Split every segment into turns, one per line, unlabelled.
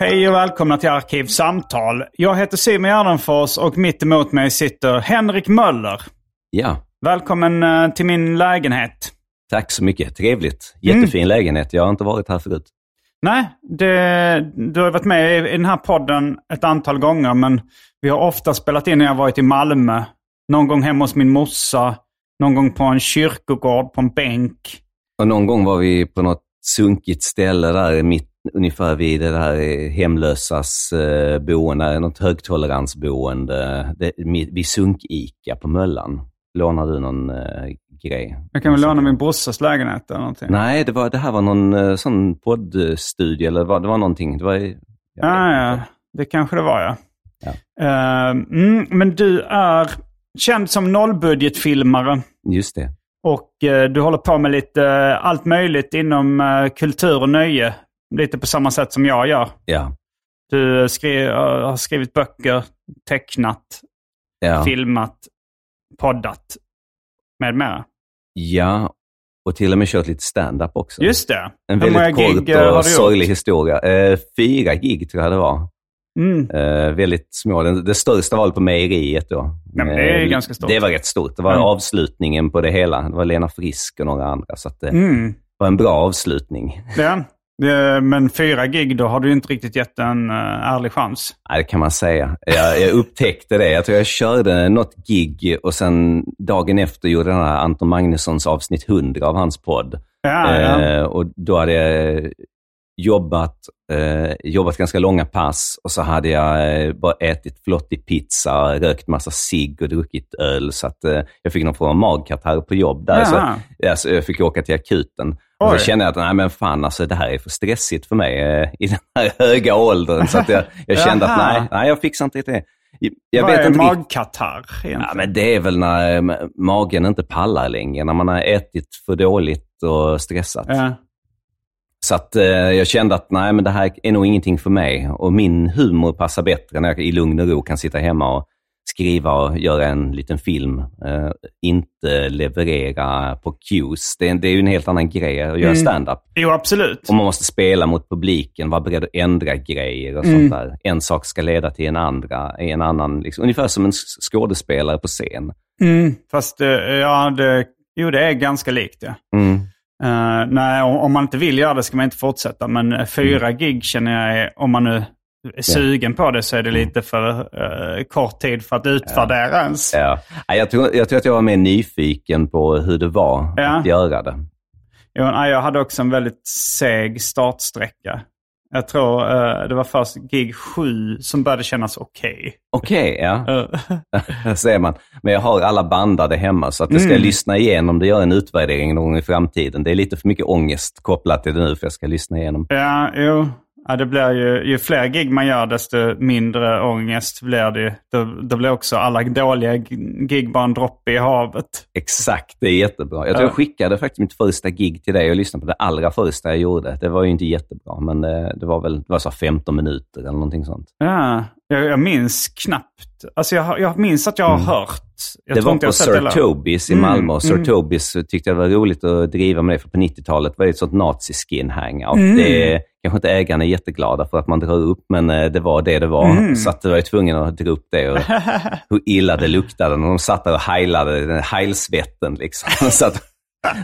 Hej och välkomna till Arkivsamtal. Jag heter Simon Gärdenfors och mitt emot mig sitter Henrik Möller.
Ja,
Välkommen eh, till min lägenhet.
tack så mycket. Trevligt. Jättefin lägenhet. Jag har inte varit här förut.
Nej, det, du har varit med i, den här podden ett antal gånger men vi har ofta spelat in när jag varit i Malmö. Någon gång hemma hos min morsa, någon gång på en kyrkogård på en bänk.
Och någon gång var vi på något sunkigt ställe där mitt ungefär vid det eh, hemlösas eh, boende, något högtoleransboende, det, vid Sunk-Ica på Möllan. Lånar du någon eh, grej?
Jag kan väl låna min brorsas lägenhet eller någonting.
Nej, det, var, det här var någon eh, sån poddstudio, eller vad- det var någonting. Det var,
Ah, ja,
inte.
det kanske det var ja.
Ja.
Eh, mm, men du är känd som nollbudgetfilmare.
Just det.
Och eh, du håller på med lite eh, allt möjligt inom kultur och nöje. Lite på samma sätt som jag gör.
Ja.
Du skri- eh, har skrivit böcker, tecknat,
Ja.
filmat, poddat med mera.
ja, och till och med kört lite stand-up också.
Just det.
En
Hur
väldigt
gig
kort
eh, har
och sorglig
gjort?
historia. Eh, fyra gig tror jag det var.
Mm.
Eh, väldigt små. Det, det största var på mejeriet då.
Ja, men det är
Eh,
ganska stort.
Det var rätt stort. Det var
Mm.
avslutningen på det hela. Det var Lena Frisk och några andra. Så att det
Mm.
var en bra avslutning.
Ja. Det- Men fyra gig, då har du inte riktigt gett en uh, ärlig chans.
Ja, det kan man säga. Jag, jag upptäckte det. Jag tror jag körde något gig och sen dagen efter gjorde den här Anton Magnussons avsnitt 100 av hans podd.
Ja, ja.
Eh, och då hade jag jobbat, eh, jobbat ganska långa pass och så hade jag eh, bara ätit flottig pizza, rökt massa cigg och druckit öl. Så att, eh, jag fick någon form av magkatarr på jobb där. Så,
Jaha.
ja, så jag fick åka till akuten. Och
Oj.
så kände jag att nej, men fan, alltså, det här är för stressigt för mig eh, i den här höga åldern. Så att jag, jag kände att nej, nej, jag fixar inte det. Jag
Vad
vet
är magkatarr egentligen?
Ja, men det är väl när eh, magen inte pallar längre, när man har ätit för dåligt och stressat.
Ja.
Så att, eh, jag kände att nej, men det här är nog ingenting för mig. Och min humor passar bättre när jag i lugn och ro kan sitta hemma och skriva och göra en liten film. Eh, inte leverera på cues. Det är, det är ju en helt annan grej att göra
Mm.
stand-up.
Jo, absolut.
Och man måste spela mot publiken, vara beredd att ändra grejer och
Mm.
sånt där. En sak ska leda till en andra, en annan. Liksom, ungefär som en skådespelare på scen.
Mm. Fast eh, ja, det, jo, det är ganska likt ja.
Mm.
Eh, nej, om, man inte vill göra det ska man inte fortsätta. Men eh, fyra
Mm.
gig känner jag, är, om man nu är sugen på det så är det lite för eh, kort tid för att utvärdera ens.
Ja. Ja, Jag, tror, jag tror att jag var mer nyfiken på hur det var
Ja.
att göra det.
Jo, jag hade också en väldigt seg startsträcka. Jag tror eh, det var först gig sju som började kännas okej.
Okej, ja.
Eh,
Där ser man. Men jag har alla bandade hemma, så att jag ska
Mm.
lyssna igenom det, göra en utvärdering någon gång i framtiden. Det är lite för mycket ångest kopplat till det nu, för jag ska lyssna igenom.
ja, jo. Ja, det blir ju, ju fler gig man gör desto mindre ångest blir det. Då, då blir också alla dåliga gig bara en droppe i havet.
Exakt, det är jättebra. Jag tror jag skickade faktiskt mitt första gig till dig och lyssnade på det allra första jag gjorde. Det var ju inte jättebra, men det, det var väl det var så 15 minuter eller någonting sånt.
Ja, jag, jag minns knappt. Alltså jag, jag minns att jag har hört. Jag
det var på Sir Tobis i Malmö och Sir Tobis tyckte jag var roligt att driva med det, för på 90-talet var det ett sånt nazi-skin-hangout. Det är kanske inte ägarna är jätteglada för att man drar upp, men eh, det var det det var. Så att jag var ju tvungen att dra upp det och hur illa det luktade när de satt där och heilade, den heilsvetten liksom. satt,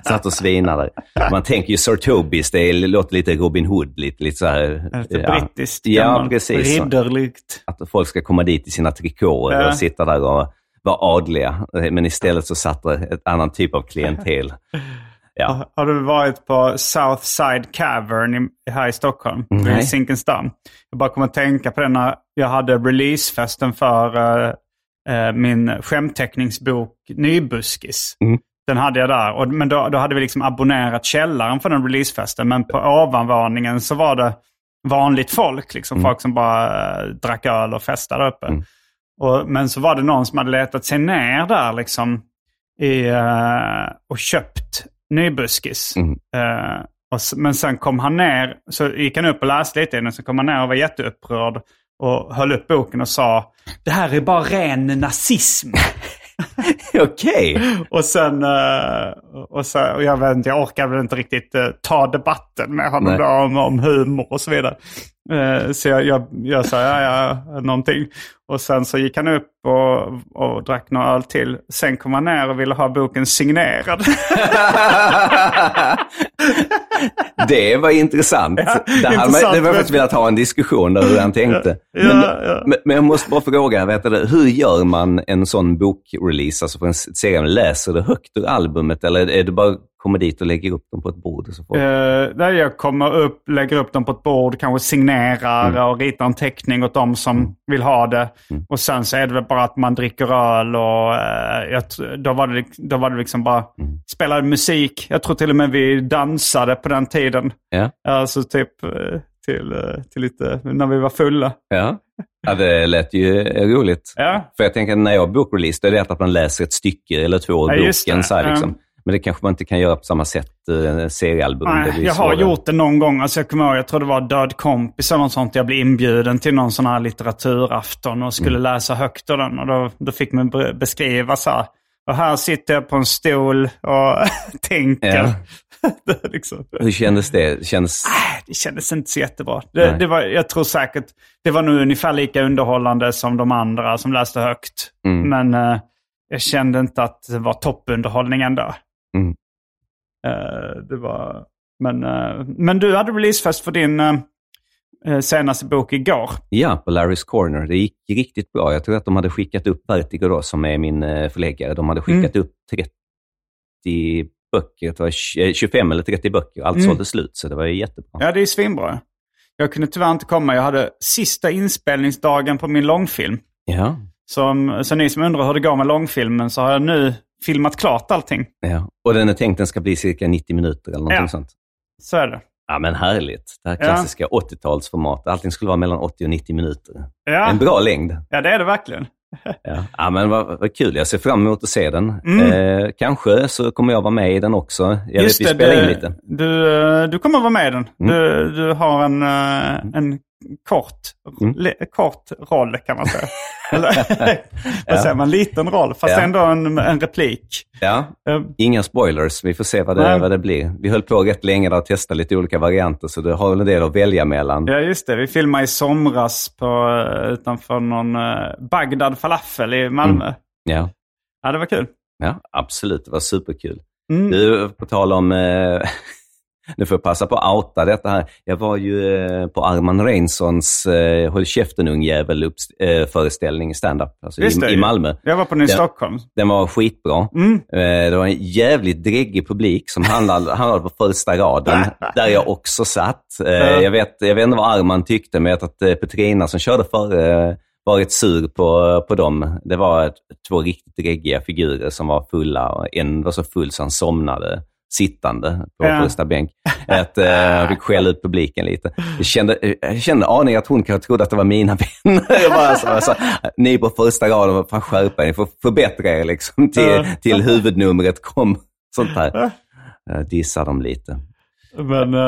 satt och svinade. Man tänker ju Sir Tobis, det låter lite Robin Hood, lite, lite så här...
Lite
ja.
brittiskt,
Ja, precis.
ridderligt.
Att folk ska komma dit i sina trikåer
Ja.
och sitta där och vara adliga. Men istället så satt det ett annan typ av klientel. Ja.
Har du varit på Southside Cavern här i Stockholm?
Nej.
I Zinkensdamm. Jag bara kommer att tänka på det när jag hade releasefesten för eh, min skämtteckningsbok Nybuskis.
Mm.
Den hade jag där. Och, men då, då hade vi liksom abonnerat källaren för den releasefesten. Men på ovanvåningen så var det vanligt folk. Liksom Folk som bara eh, drack öl och festade uppe.
Mm.
Och, men så var det någon som hade letat sig ner där liksom i, eh, och köpt Nybuskis.
Mm.
Eh, och, men sen kom han ner, så gick han upp och läste lite i den, så kom han ner och var jätteupprörd och höll upp boken och sa Det här är bara ren nazism.
Okej.
och sen, eh, och, så, och jag vet inte, jag orkar väl inte riktigt eh, ta debatten med honom då, om, om humor och så vidare. Så jag, jag, jag sa ja, ja, någonting. Och sen så gick han upp och, och drack några öl till. Sen kom han ner och ville ha boken signerad.
Det var intressant.
Ja,
det, hade man,
intressant.
det var jag faktiskt velat ha en diskussion där hur han tänkte.
Ja,
men,
ja.
Men, men jag måste bara fråga, vet du, hur gör man en sån bokrelease, alltså för en serie? Läser du högt ur albumet eller är det bara kommer dit och lägger upp dem på ett bord? Och så får...
Eh, där jag kommer upp, lägger upp dem på ett bord, kanske signerar
Mm.
och ritar en teckning åt dem som vill ha det. Och sen så är det väl bara att man dricker öl och eh, jag, då, var det, då var det liksom bara
Mm.
spelade musik. Jag tror till och med vi dansade på den tiden.
Ja,
Alltså typ eh, till, till lite, när vi var fulla.
ja. ja, det lät ju roligt.
Ja,
För jag tänker när jag bokrelease, det är det att man läser ett stycke eller två ur
Ja,
boken. Så här, liksom. Men det kanske man inte kan göra på samma sätt, eh, seriealbum.
Nej, jag har
svårare.
gjort det någon gång. Alltså jag kommer ihåg, jag tror det var Död kompis eller något sånt. Jag blev inbjuden till någon sån här litteraturafton och skulle
Mm.
läsa högt ur den. Och då, då fick man be- beskriva så här. Och här sitter jag på en stol och tänker.
Ja.
liksom,
Hur kändes det? det kändes...
det kändes inte så jättebra. Det,
Nej.
det var, jag tror säkert det var nog ungefär lika underhållande som de andra som läste högt.
Mm.
Men eh, jag kände inte att det var toppunderhållning ändå.
Mm.
Eh, det var, men, eh, men du hade releasefest för din eh, senaste bok igår.
Ja, på Larry's Corner. Det gick riktigt bra. Jag tror att de hade skickat upp Vertigo då, som är min förläggare. De hade skickat
Mm.
upp 30 böcker, tj- 25 eller 30 böcker. Allt
Mm.
sålde slut, så det var jättebra.
Ja, det är svinbra. Jag kunde tyvärr inte komma. Jag hade sista inspelningsdagen på min långfilm.
Ja,
Som, så ni som undrar hur det går med långfilmen så har jag nu filmat klart allting.
ja. Och den är tänkt den ska bli cirka 90 minuter eller någonting
Ja.
sånt.
Så är det.
Ja, men härligt. Det här
Ja.
klassiska 80-talsformat. Allting skulle vara mellan 80 och 90 minuter.
Ja,
En bra längd.
ja det är det verkligen.
Ja, ja men vad, vad kul. Jag ser fram emot att se den.
Mm.
Eh, kanske så kommer jag vara med i den också. Jag vet, vi spelar
det,
in lite.
Du, eh, du kommer vara med i den.
Mm.
Du, du har en, eh, en kort,
Mm.
le, kort roll kan man säga. Eller, vad
Ja.
säger man? Liten roll, fast
Ja.
ändå en, en replik.
Ja,
Eh,
Inga spoilers, vi får se vad det,
Nej.
vad det blir. Vi höll på rätt länge där och testade lite olika varianter, så du har väl en del att välja mellan.
Ja, just det. Vi filmade i somras på, eh, utanför någon uh, Bagdad falafel i Malmö.
Ja,
Ja, det var kul.
ja, absolut. Det var superkul.
Mm.
Du, på tal om... Eh, nu får jag passa på att outa detta här. Jag var ju eh, på Arman Reinsons eh, Håll käften ungjävel eh, föreställning stand-up alltså i, i Malmö.
Jag var på den i. Stockholm.
Den var skitbra.
Mm.
Eh, Det var en jävligt dräggig publik som hamnade på första raden, där jag också satt. Eh,
Ja.
Jag vet, jag vet inte vad Arman tyckte, men jag vet att eh, Petrina som körde före var rätt sur på, på dem. Det var två riktigt dräggiga figurer som var fulla. och En var så full så han somnade. Sittande på
Ja.
första bänk. Att, eh, jag fick skälla ut publiken lite. Jag kände, eh, jag kände aning att hon kanske trodde att det var mina vänner. Jag bara, så, sa, ni på första raden, fan skärpa er, får förbättra er liksom, till, till huvudnumret. Kom, sånt där. Jag dissade dem lite.
Men uh,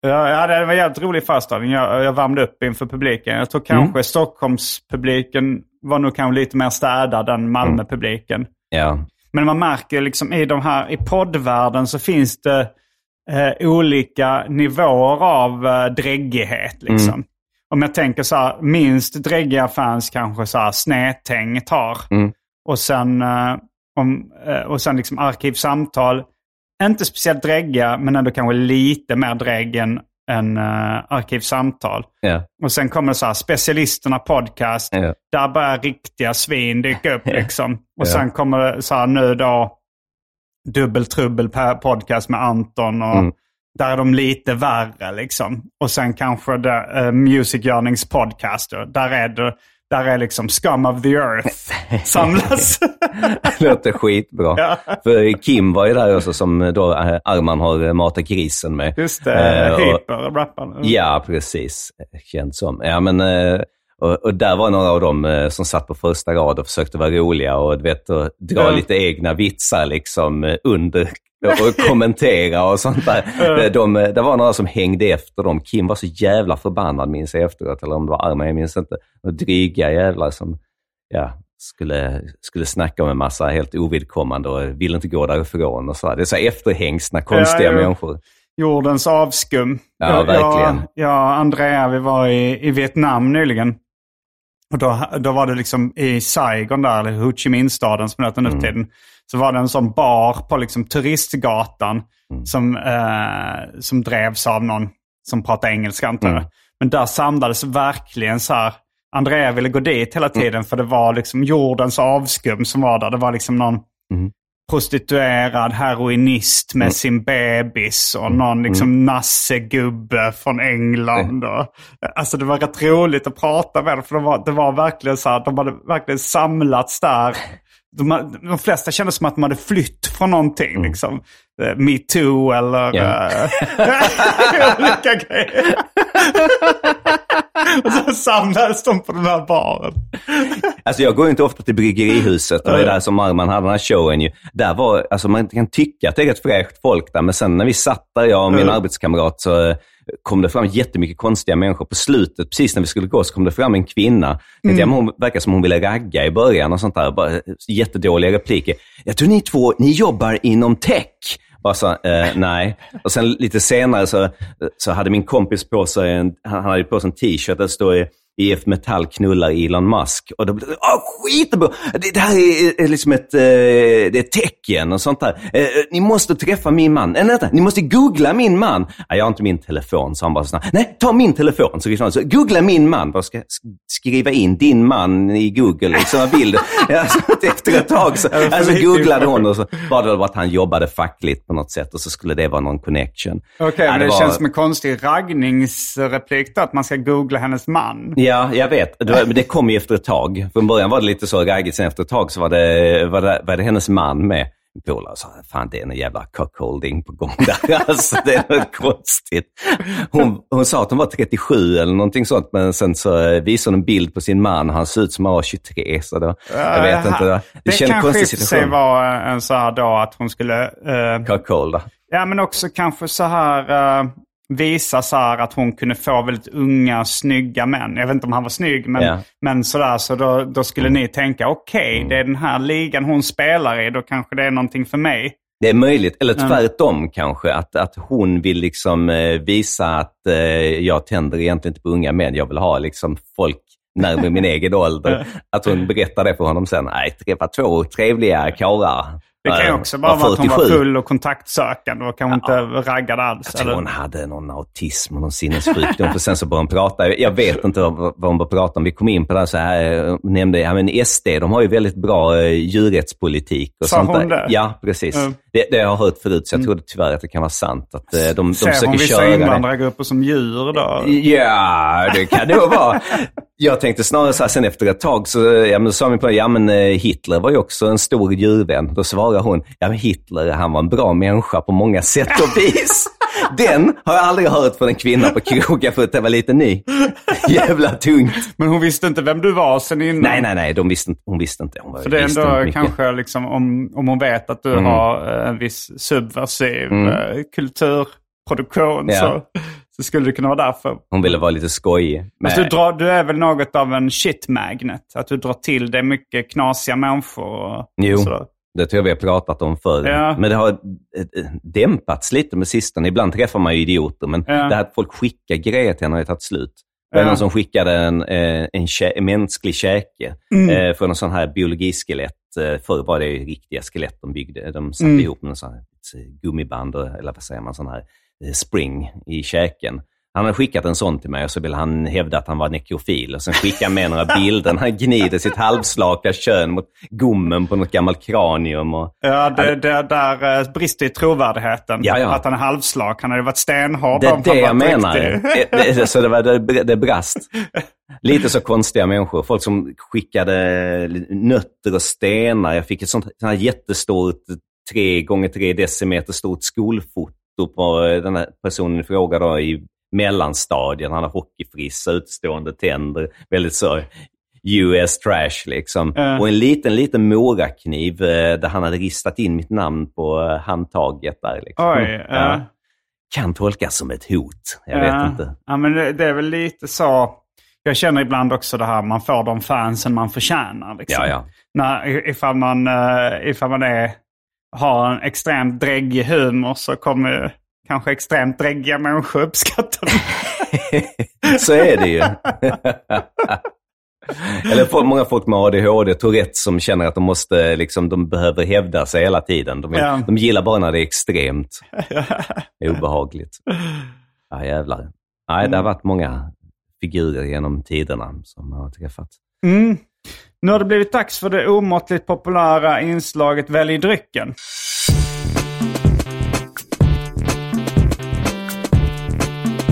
ja, det var en jävligt rolig föreställning. Jag, jag värmde upp inför publiken. Jag tror
Mm.
kanske Stockholmspubliken var nog kanske lite mer städad än Malmöpubliken.
Ja,
Men man märker liksom i de här, i poddvärlden så finns det eh, olika nivåer av eh, dräggighet. Liksom. Om jag tänker så här, minst dräggiga fans kanske så här snedtängt har.
Mm.
Och sen, eh, om, eh, och sen liksom arkivsamtal. Inte speciellt dräggiga, men ändå kanske lite mer drägg än, än eh, arkivsamtal.
ja,
Och sen kommer så här specialisterna podcast.
Ja.
Där börjar riktiga svin dyka upp liksom. Och sen kommer så här nu då Dubbel trubbel per podcast med Anton. Och
Mm.
Där är de lite värre liksom. Och sen kanske det, uh, Music Yearnings podcaster. Där är det där är liksom scum of the earth samlas.
det låter skitbra.
Ja.
För Kim var ju där också som då eh, Arman har matat grisen med.
Just det,
Eh, och-
Hyper, rapparen.
Ja, precis. Känt som. Ja, men, eh, och, och där var några av dem eh, som satt på första rad och försökte vara roliga och vet, och dra
Ja.
lite egna vitsar liksom eh, under och kommentera och sånt där. De, det var några som hängde efter dem. Kim var så jävla förbannad minns jag efteråt, eller om det var Arman, jag minns inte. Dryga jävlar som ja, skulle, skulle snacka om en massa helt ovidkommande och ville inte gå därifrån. Och så. här. Det är så efterhängsna, konstiga
Ja, ja.
människor.
Jordens avskum.
Ja, verkligen.
Jag, jag och Andrea, vi var i, i Vietnam nyligen. Och då, då var det liksom i Saigon där, eller Ho Chi Minh-staden som det heter nu
Mm.
tiden. Så var det en sån bar på liksom turistgatan
Mm.
som, eh, som drevs av någon som pratar engelska antar jag.
Mm.
Men där samlades verkligen så här. Andrea ville gå dit hela tiden för det var liksom jordens avskum som var där. Det var liksom någon
Mm.
Prostituerad heroinist med sin bebis och någon liksom nassegubbe från England. Och, alltså det var rätt roligt att prata med dem för det var, det var verkligen så här, de hade verkligen samlats där. De, de flesta kände som att de hade flytt från någonting. Liksom. Eh, Metoo eller
Ja.
eh, olika grejer. och så samlades de på den här baren.
Alltså jag går ju inte ofta till Bryggerihuset. Det var där som Arman hade den här showen. Ju. Där var, alltså man kan tycka att det är rätt fräscht folk där, men sen när vi satt där, jag och min arbetskamrat, så eh, kom det fram jättemycket konstiga människor. På slutet, precis när vi skulle gå, så kom det fram en kvinna. Vet jag, hon verkar som hon ville ragga i början och sånt där. Bara, eh, jättedåliga repliker. Jag tror ni två, ni jobbar inom tech. Bara så, eh, nej. Och sen lite senare så, så hade min kompis på sig en, han hade på sig en t-shirt där det står IF Metall knullar Elon Musk. Och då blev det, ah, skitbra! Det, det här är, är liksom ett, eh, det är tecken och sånt där. Eh, ni måste träffa min man. Eh, vänta, ni måste googla min man. Nej, jag har inte min telefon, så han bara så snabbt. Nej, ta min telefon. Så, så, så googla min man. Bara ska sk- skriva in din man i Google, liksom, vill du? Ja, så efter ett tag så alltså,
lite
googlade hon och så var det bara att han jobbade fackligt på något sätt och så skulle det vara någon connection.
Okej,
Ja,
men det,
var-
känns som en konstig raggningsreplik då, att man ska googla hennes man.
Ja, jag vet. Det, var, det kom ju efter ett tag. Från början var det lite så raggigt, sen efter ett tag så var det, var det, var det hennes man med. Polare sa, fan det är en jävla cockholding på gång där. Alltså, det är något konstigt. Hon, hon sa att hon var 37 eller någonting sånt, men sen så visade hon en bild på sin man och han såg ut som han var 23. Så då, jag vet
Eh,
inte. Det,
Det
kändes
kanske i
konstig
och för sig
situation.
var en så här då att hon skulle... eh,
Cockholder.
ja, men också kanske så här eh, visa så att hon kunde få väldigt unga, snygga män. Jag vet inte om han var snygg, men,
Ja.
men sådär. Så då, då skulle ni tänka, okej, det är den här ligan hon spelar i, då kanske det är någonting för mig.
Det är möjligt, eller
Mm.
tvärtom kanske, att, att hon vill liksom eh, visa att eh, jag tänder egentligen inte på unga män. Jag vill ha liksom folk närmare min egen ålder. Att hon berättar det för honom sen. Nej, träffa två trevliga karlar.
Det kan ju
Eh,
också bara
var
vara att hon var
47.
full och kontaktsökande och kanske inte raggade alls.
Jag tror
eller?
hon hade någon autism och någon sinnessjukdom. för sen så började hon prata. Jag vet inte vad, hon började prata om. Vi kom in på det här så här. eh, Nämnde, ja men SD, de har ju väldigt bra eh, djurrättspolitik. Och
Sa
sånt
hon
där.
det?
Ja, precis.
Mm.
Det, det har jag hört förut, så jag trodde tyvärr att det kan vara sant. Att eh, de, de
Ser hon
försöker
vissa
köra det.
invandrargrupper som djur då?
Ja, det kan det nog vara. Jag tänkte snarare så här, sen efter ett tag så ja, men sa min på ja men eh, Hitler var ju också en stor djurvän. Då svarade hon, ja men Hitler han var en bra människa på många sätt och vis. Den har jag aldrig hört från en kvinna på krogen för att jag var lite ny. Jävla tungt.
Men hon visste inte vem du var sen innan?
Nej, nej, nej. De visste, hon visste inte. Hon var,
För det är ändå kanske liksom om, om hon vet att du
Mm.
har eh, en viss subversiv eh, kulturproduktion
Ja.
så, så skulle det kunna vara därför.
Hon ville vara lite skojig.
Alltså, du, drar, du är väl något av en shit magnet? Att du drar till dig mycket knasiga människor och,
Jo.
och sådär.
Det tror jag vi har pratat om förr.
Ja.
Men det har eh, dämpats lite med sistone. Ibland träffar man ju idioter, men
Ja.
det här att folk skickar grejer till en har ju tagit slut. Det var någon som skickade en, eh, en, kä- en mänsklig käke
Mm.
eh, från en sån här biologiskelett. Eh, Förr var det riktiga skelett de byggde. De satte
Mm.
ihop med sån här eh, gummiband, eller vad säger man, sån här eh, spring i käken. Han hade skickat en sån till mig och så ville han hävda att han var nekrofil. Och sen skickade han med några bilder. Han gnider sitt halvslaka kön mot gommen på något gammalt kranium. Och,
Ja, det, det där eh, brister i trovärdigheten.
Ja, ja.
Att han är halvslak. Han hade varit stenhård
Det
om
det
han
jag menar. Det- det- Så det, var, det, det brast. Lite så konstiga människor. Folk som skickade nötter och stenar. Jag fick ett sånt, sånt här jättestort, tre gånger tre decimeter stort skolfoto på den här personen i fråga då, i mellanstadien. Han har hockeyfrissa, utstående tänder. Väldigt så US trash liksom.
Ja.
Och en liten, liten morakniv eh, där han hade ristat in mitt namn på eh, handtaget där. Liksom.
Oj, ja.
Kan tolkas som ett hot. Jag
ja.
vet inte.
Ja, men det, är väl lite så. Jag känner ibland också det här, man får de fansen man förtjänar. Liksom.
Ja, ja.
När, ifall man, eh, ifall man är, har en extremt dräggig humor så kommer kanske extremt dräggiga människor uppskatta den.
Så är det ju. Eller folk, många folk med ADHD, Tourette som känner att de måste, liksom, de behöver hävda sig hela tiden. De,
Ja.
de gillar bara när det är extremt obehagligt. Ja, jävlar. Nej, det har varit många figurer genom tiderna som jag har träffat.
Mm. Nu har det blivit dags för det omåttligt populära inslaget Välj drycken.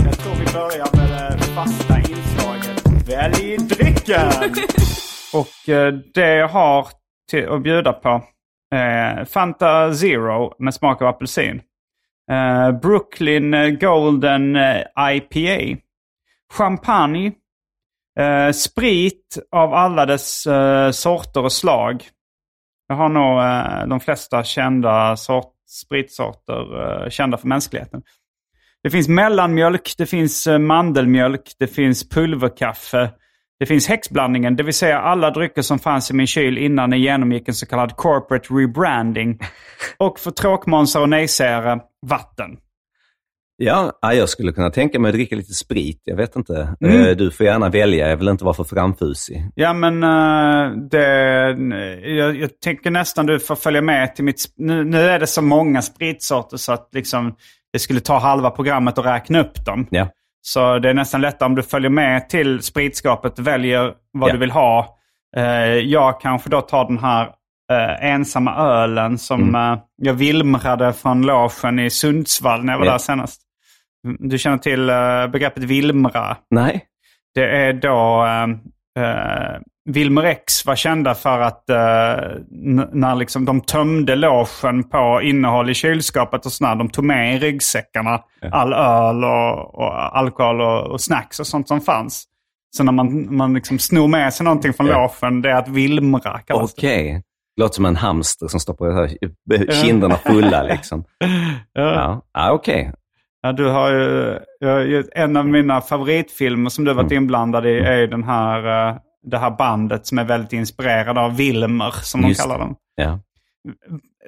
Jag tror vi börjar med det fasta inslaget Välj drycken. Och eh, det jag har till att bjuda på eh, Fanta Zero med smak av apelsin. Eh, Brooklyn Golden eh, IPA. Champagne. Eh, sprit av alla dess eh, sorter och slag. Jag har nog eh, de flesta kända sort, spritsorter eh, kända för mänskligheten. Det finns mellanmjölk, det finns eh, mandelmjölk, det finns pulverkaffe. Det finns häxblandningen, det vill säga alla drycker som fanns i min kyl innan den genomgick en så kallad corporate rebranding. Och för tråkmånsar och nejsägare, vatten.
Ja, ja, jag skulle kunna tänka mig att dricka lite sprit. Jag vet inte.
Mm.
Eh, Du får gärna välja. Jag vill inte vara för framfusig.
Ja men eh, det, jag, jag tänker nästan du får följa med till mitt... Nu, nu är det så många spritsorter så att liksom, det skulle ta halva programmet att räkna upp dem.
Ja.
Så det är nästan lättare om du följer med till spritskapet och väljer vad
Ja.
du vill ha. Eh, jag kanske då tar den här eh, ensamma ölen som
Mm.
eh, jag vilmrade från logen i Sundsvall när jag var
Ja.
där senast. Du känner till eh, begreppet vilmra?
Nej?
Det är då Wilmer X var kända för att när liksom de tömde logen på innehåll i kylskåpet och sådär, de tog med i ryggsäckarna all öl och, och alkohol och, och snacks och sånt som fanns. Så när man, man liksom snor med sig någonting från
Ja.
logen, det är att vilmra kallas det.
Okej. Låter som en hamster som stoppar här, kinderna fulla liksom.
Ja.
Ja, ja okej.
Ja, du har ju, jag en av mina favoritfilmer som du varit
Mm.
inblandad i är ju den här, eh, det här bandet som är väldigt inspirerad av Wilmer, som de
Just
kallar
det.
dem.
Ja.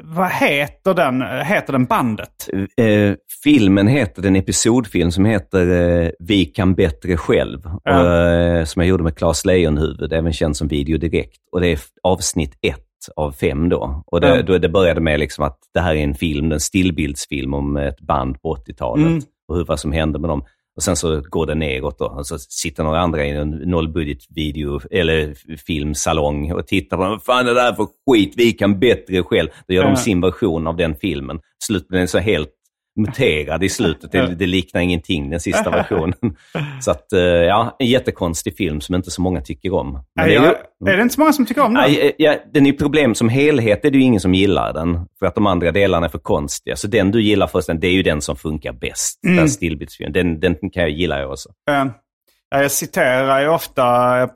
Vad heter den, heter den bandet?
Eh, filmen heter, den episodfilm som heter eh, Vi kan bättre själv.
Ja.
Och, eh, som jag gjorde med Claes Lejonhuvud, även känd som Video Direkt. Och det är avsnitt ett av fem då. Och det,
Ja.
då, det började med liksom att det här är en film, en stillbildsfilm om ett band på 80-talet.
Mm.
Och hur, vad som hände med dem. Och sen så går det neråt då. Och så sitter några andra i en nollbudget-video eller filmsalong och tittar på vad fan är det här för skit? Vi kan bättre själv. Då gör
Ja.
de sin version av den filmen. Slut blir den så helt muterad i slutet. Det, det liknar ingenting, den sista versionen. Så att, eh, ja, en jättekonstig film som inte så många tycker om. Men det är ju-
är det inte så många som tycker om den?
Eh, ja, den är ju problem som helhet är det ju ingen som gillar den. För att de andra delarna är för konstiga. Så den du gillar först, det är ju den som funkar bäst.
Mm.
Den stillbildsfilmen. Den, den kan jag gilla också.
Ja, jag citerar ju ofta, jag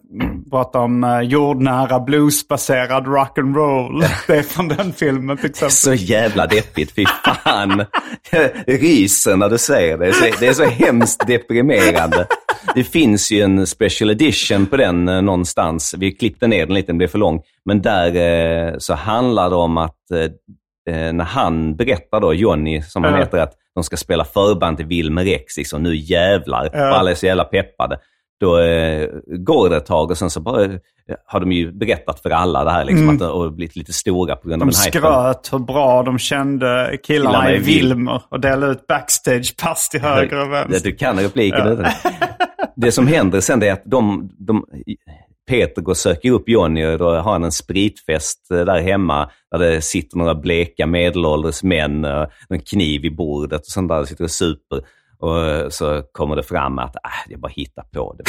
pratar om uh, jordnära bluesbaserad rock'n'roll. Det är från den filmen till exempel.
Så jävla deppigt, fy fan. Ryser när du säger det. Det är så hemskt deprimerande. Det finns ju en special edition på den eh, någonstans. Vi klippte ner den lite, den blev för lång. Men där eh, så handlar det om att eh, eh, när han berättar då, Johnny som han heter, att de ska spela förband till Wilmer X, liksom, nu jävlar.
Ja.
Alla är så jävla peppade. Då eh, går det ett tag och sen så bara, eh, har de ju berättat för alla det här liksom,
Mm.
att, och blivit lite stora på grund av
De
den hypen.
skröt hur bra de kände killarna
Killarna
i Wilmer och delade ut backstage-pass till höger och vänster.
Du kan repliken. Det. det som händer sen är att de, de, Peter går och söker upp Johnny och då har han en spritfest eh, där hemma där det sitter några bleka medelålders män, eh, en kniv i bordet och sånt där, sitter och super. Och eh, så kommer det fram att äh, jag bara hittar på det.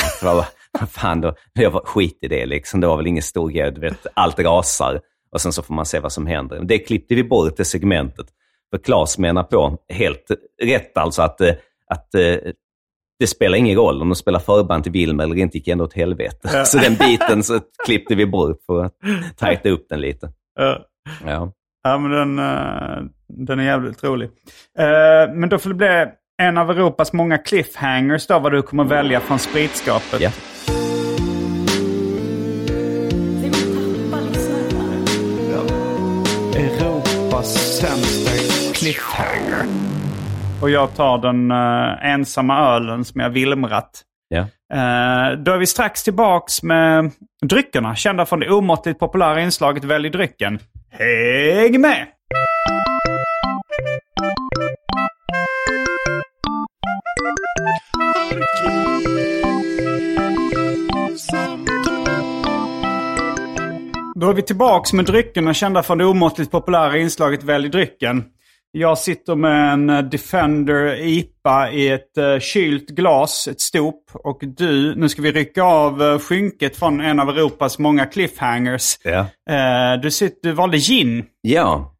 Vad fan då? Jag var, skit i det liksom. Det var väl ingen stor grej. Du vet, allt rasar. Och sen så får man se vad som händer. Det klippte vi bort, det segmentet. För Claes menar på, helt rätt alltså, att, eh, att det spelar ingen roll om de spelar förband till Wilmer eller inte, gick ändå åt helvete.
Ja.
Så den biten så klippte vi bort för att tajta upp den lite.
Ja.
Ja.
Ja, men den, eh, den är jävligt rolig. Eh, men då får det bli en av Europas många cliffhangers då, vad du kommer välja från spritskapet.
Ja.
Europas sämsta cliffhanger. Och jag tar den eh, ensamma ölen som jag vilmrat.
Ja.
Då är vi strax tillbaks med dryckerna, kända från det omåttligt populära inslaget Välj drycken. Häng med! Då är vi tillbaks med dryckerna kända från det omåttligt populära inslaget Välj drycken. Jag sitter med en eh, Defender IPA i ett uh, kylt glas, ett stop. Och du, nu ska vi rycka av uh, skynket från en av Europas många cliffhangers.
Ja.
Eh, du, sitter, du valde gin,
Ja.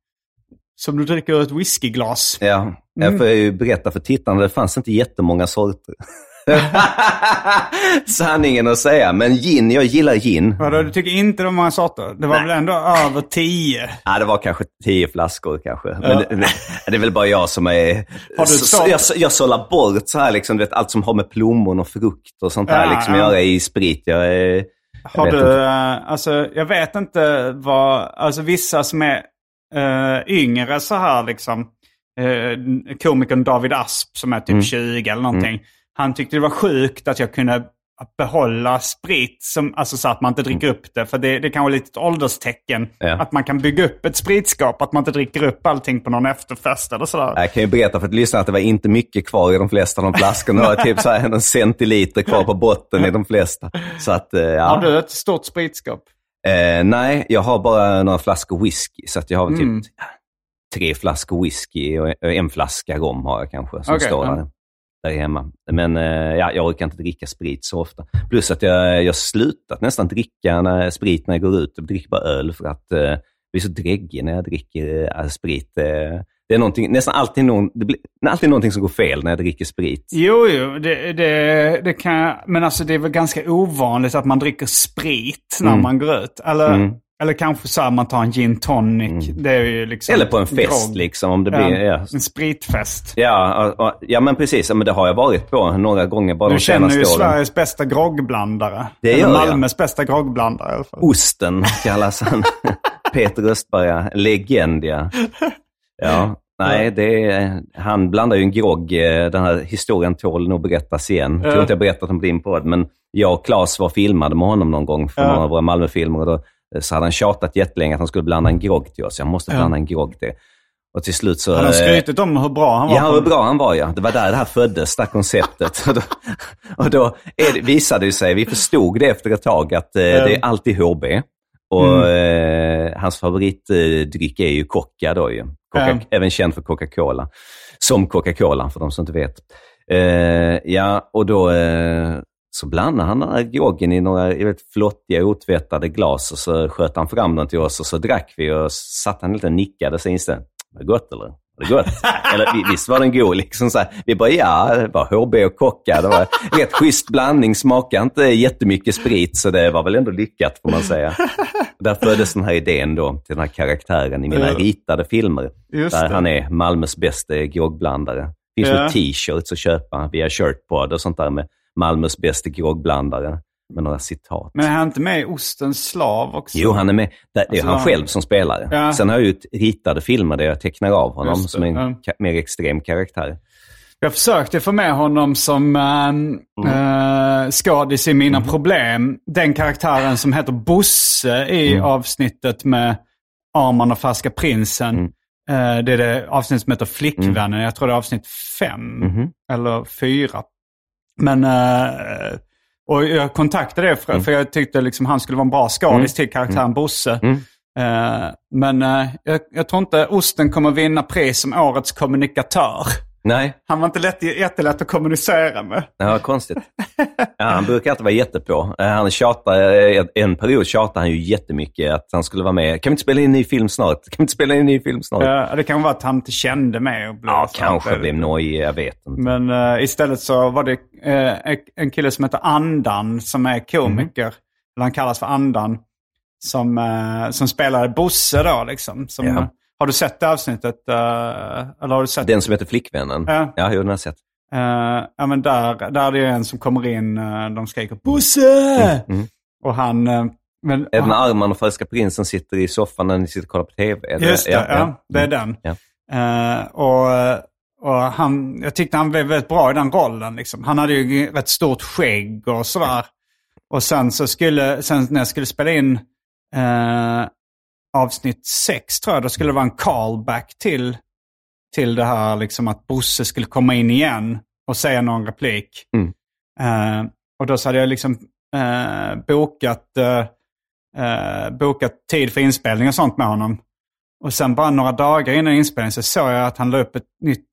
som du dricker ur ett whiskyglas.
ja. Jag får ju berätta för tittarna, det fanns inte jättemånga sorter. Sanningen att säga, men gin, jag gillar gin.
Vadå, du tycker inte det var många sorter? Det var väl ändå över tio?
Ja, det var kanske tio flaskor kanske. Men det, det är väl bara jag som är...
Har du
så, jag, jag sållar bort så här, liksom, vet, allt som har med plommon och frukt och sånt här
Ja,
liksom,
ja.
göra i sprit. Jag, jag
Har
vet
du,
inte.
eh, alltså jag vet inte vad, alltså vissa som är eh, yngre så här liksom, uh, komikern David Asp som är typ
Mm.
20 eller någonting. Han tyckte det var sjukt att jag kunde behålla sprit, som, alltså så att man inte dricker upp det. För det, det kan vara lite ett ålderstecken.
Ja.
Att man kan bygga upp ett spritskap, att man inte dricker upp allting på någon efterfest eller sådär.
Jag kan ju berätta för att lyssna att det var inte mycket kvar i de flesta av de flaskorna. Det var typ så här en centiliter kvar på botten i de flesta. Så att, eh, ja.
Har du ett stort spritskap?
Eh, nej, jag har bara några flaskor whisky. Så att jag har väl
Mm.
typ tre flaskor whisky och en flaska rom har jag kanske som
Okej,
står
ja.
Där, hemma. Men eh, ja, jag orkar inte dricka sprit så ofta. Plus att jag har slutat nästan dricka när, sprit när jag går ut. Jag dricker bara öl för att eh, jag blir så dräggig när jag dricker eh, sprit. Eh, det är nästan alltid, någon, det blir, alltid någonting som går fel när jag dricker sprit.
Jo, jo, det, det, det kan. Men alltså det är väl ganska ovanligt att man dricker sprit när
Mm.
man går ut. Eller,
Mm.
Eller kanske så här man tar en gin tonic. Det är ju liksom
Eller på en fest
grogg.
liksom. Om det blir, ja.
En spritfest.
Ja, och, och, ja, men precis. Ja, Men det har jag varit på några gånger bara
Du
de
känner ju
åren.
Sveriges bästa groggblandare.
Det
Eller
gör jag.
Malmös bästa groggblandare i alla fall.
Osten kallas han. Peter Östberg, ja. legend ja. Ja, nej, är, han blandar ju en grogg. eh, Den här historien tål nog berättas igen. Jag tror inte jag berättat om din podd, men jag och Claes var filmade med honom någon gång för
Ja.
några av våra Malmöfilmer. Och då, så hade han tjatat jättelänge att han skulle blanda en grogg till oss. Jag måste blanda en grogg till. Och till slut så...
Han har
eh,
skrytit om hur bra han var.
Ja, hur bra han var ja. Det var där det här föddes, det här konceptet. och då, och då det, visade det sig, vi förstod det efter ett tag, att eh, det är alltid HB. Och
Mm.
eh, hans favoritdryck är ju Coca då ju. Coca-
Mm.
Även känd för Coca-Cola. Som Coca-Cola, för de som inte vet. Eh, ja, och då eh, så blandade han groggen i några väldigt flottiga, otvättade glas och så sköt han fram den till oss och så drack vi och satt han lite och nickade så instämde Var det gott eller? Var det gott? eller vi- visst var den god? Liksom så här. Vi bara ja, det var HB och Kocka. Det var rätt schysst blandning. Smakade inte jättemycket sprit så det var väl ändå lyckat får man säga. Där föddes den här idén då till den här karaktären i mina
Ja.
ritade filmer.
Just
där
det.
han är Malmös bästa groggblandare. Det finns
Ja.
t-shirts att köpa via Shirtpod och sånt där med Malmös bästa groggblandare. Med några citat.
Men är han inte med i Ostens slav också?
Jo, han är med. Det är
Alltså,
han själv som spelar.
Ja.
Sen har jag ju ritade filmer där jag tecknar av honom som en
ja.
mer extrem karaktär.
Jag försökte få med honom som
Mm.
äh, skadis i Mina Problem. Den karaktären som heter Bosse i
Mm.
avsnittet med Arman och Färska Prinsen.
Mm.
Eh, det är det avsnitt som heter Flickvännen. Jag tror det är avsnitt fem
Mhm.
eller fyra. Men, eh, och jag kontaktade det för, för jag tyckte liksom han skulle vara en bra skadis
Mm.
till karaktären Bosse.
Mm.
Eh, men eh, jag, jag tror inte Osten kommer vinna pris som årets kommunikatör.
Nej,
Han var inte lätt, jättelätt att kommunicera med.
var konstigt. Ja, han brukar inte vara jättepå. Eh, Han tjatar, eh, en period tjatade han ju jättemycket att han skulle vara med. Kan vi inte spela in en ny film snart? Kan vi inte spela in en ny film snart?
Eh, det kan vara att han inte kände mig. Och blev
Ja,
så-
kanske blev nojig, jag vet inte.
Men eh, istället så var det eh, en kille som heter Andan som är komiker.
Mhm.
Eller han kallas för Andan. Som, eh, som spelade Bosse då liksom. Som,
Ja.
Har du sett det avsnittet? eh, eller har du sett
Den som heter Flickvännen?
Ja.
Ja, jo, den har jag sett.
Eh, ja, men där, där är det en som kommer in, uh, de skriker Bosse!
Mm.
Och han... eh, men,
Är det när Arman och Färska Prinsen sitter i soffan när ni sitter och kollar på TV? Är
Just det, ja, det är
Mm.
den.
Ja.
Och och han, jag tyckte han blev väldigt bra i den rollen. Liksom. Han hade ju rätt stort skägg och sådär. Och sen så skulle, sen när jag skulle spela in avsnitt sex tror jag, då skulle det vara en callback till, till det här liksom att Bosse skulle komma in igen och säga någon replik.
Mm.
Eh, och då så hade jag liksom eh, bokat, eh, bokat tid för inspelning och sånt med honom. Och sen bara några dagar innan inspelningen så såg jag att han la upp ett nytt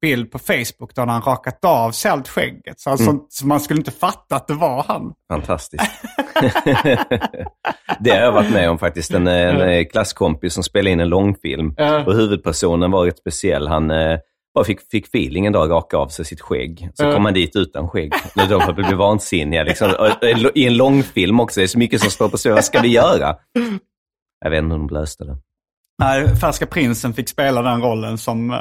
bild på Facebook där han rakat av sig allt skägget. Så, alltså, så man skulle inte fatta att det var han.
Fantastiskt. det har jag varit med om faktiskt. En, en klasskompis som spelade in en långfilm.
Ja.
Och huvudpersonen var rätt speciell. Han eh, bara fick, fick feeling en dag raka av sig sitt skägg. Så
Ja.
kom han dit utan skägg. De blev vansinniga. Liksom. Och, eh, I en långfilm också. Det är så mycket som står på spel. Vad ska vi göra? Jag vet inte hur de löste det.
Nej, Färska Prinsen fick spela den rollen som uh,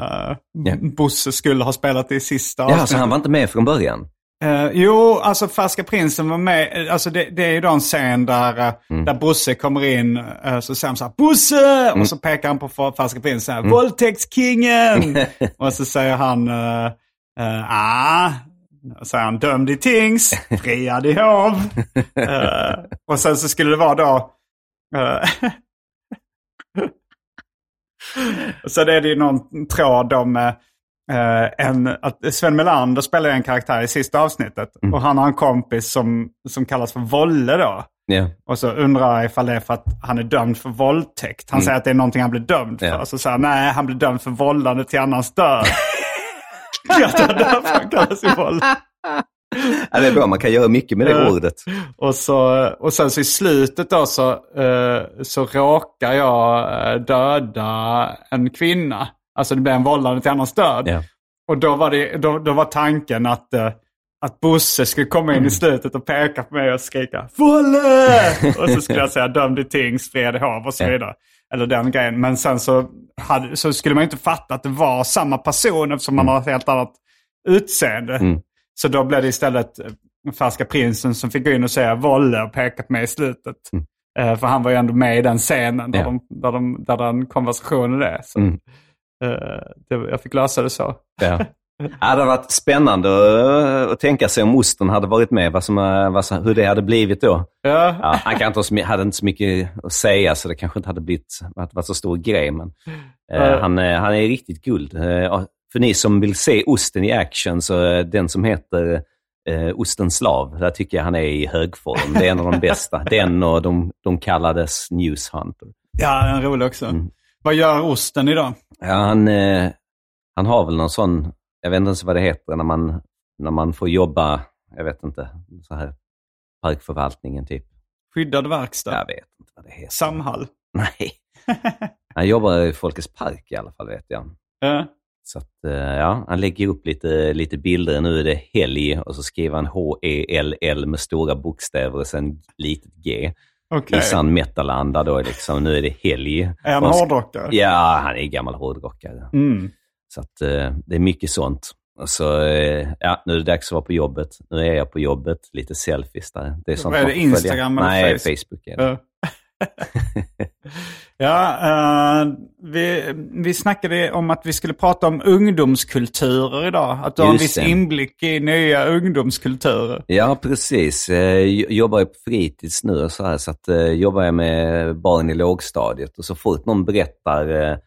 Ja.
Bosse skulle ha spelat i sista
Ja, så
avsnittet.
han var inte med från början?
Eh, jo, alltså Färska Prinsen var med. eh, Alltså det, det är ju då en scen där, eh,
Mm.
där Bosse kommer in. uh, så säger han så här, Bosse! Och så pekar han på Färska Prinsen. Så här, Våldtäktskingen! och så säger han, uh, uh, ah. Och säger han, dömd i tings, friad i hov. Eh, och sen så skulle det vara då... eh, så är det ju någon tråd om eh, en, att Sven Melander spelar en karaktär i sista avsnittet. Och han har en kompis som, som kallas för Volle då.
Ja.
Och så undrar jag ifall det är för att han är dömd för våldtäkt. Han säger att det är någonting han blir dömd för.
Ja.
Så säger han, nej han blir dömd för vållande till annans död. Är därför han kallas för våld.
Ja, det är bra, man kan göra mycket med det ordet.
Och, så, och sen så i slutet då så, eh, så råkar jag eh, döda en kvinna. Alltså det blir en vållande till annans död.
Ja.
Och då var, det, då, då var tanken att, eh, att Bosse skulle komma in i slutet och peka på mig och skrika Volle! och så skulle jag säga dömd i tings, fred i hav och så vidare. Eller den grejen. Men sen så, hade, så skulle man inte fatta att det var samma person eftersom man har ett helt annat utseende.
Mm.
Så då blev det istället eh, Färska Prinsen som fick gå in och säga Volle och peka på mig i slutet. Eh, för han var ju ändå med i den scenen där,
Mm. Ja.
de, där, de, där den konversationen är. Så,
Mm.
eh, det, jag fick lösa det så.
Ja. Ja, det hade varit spännande att, tänka sig om osten hade varit med, vad som, vad som, hur det hade blivit då.
Ja.
Ja, han kan inte, hade inte så mycket att säga, så det kanske inte hade blivit varit, så stor grej. Men, Eh. han, han är riktigt guld. För ni som vill se osten i action, så eh, den som heter eh, Ostens slav, där tycker jag han är i hög form. Det är en av de bästa. Den och de, de kallades News Hunter.
ja, den är rolig också.
Mm.
Vad gör osten idag?
Ja, han, eh, han har väl någon sån, jag vet inte ens vad det heter, när man, när man får jobba, jag vet inte, så här parkförvaltningen typ.
Skyddad verkstad?
Jag vet inte vad det heter.
Samhall?
Nej. Han jobbar i Folkets Park i alla fall, vet jag.
Ja.
Så att, eh, ja, han lägger upp lite, lite bilder. Nu är det helg och så skriver han H-E-L-L med stora bokstäver och sen litet G.
Okej.
I sann metalanda då liksom. Nu är det helg.
Är han hårdrockare?
Ja, han är gammal hårdrockare.
Mm.
Så att, eh, det är mycket sånt. Och så, eh, ja, nu är det dags att vara på jobbet. Nu är jag på jobbet. Lite selfies där. Det är sånt
Är det. Instagram eller
Nej,
Facebook?
Facebook är det.
Ja. eh, vi, vi snackade om att vi skulle prata om ungdomskulturer idag. Att du har en viss
det.
inblick i nya ungdomskulturer.
Ja, precis. Eh, Jag jobbar ju på fritids nu och så här, så att eh, jobbar jag med barn i lågstadiet och så fort någon berättar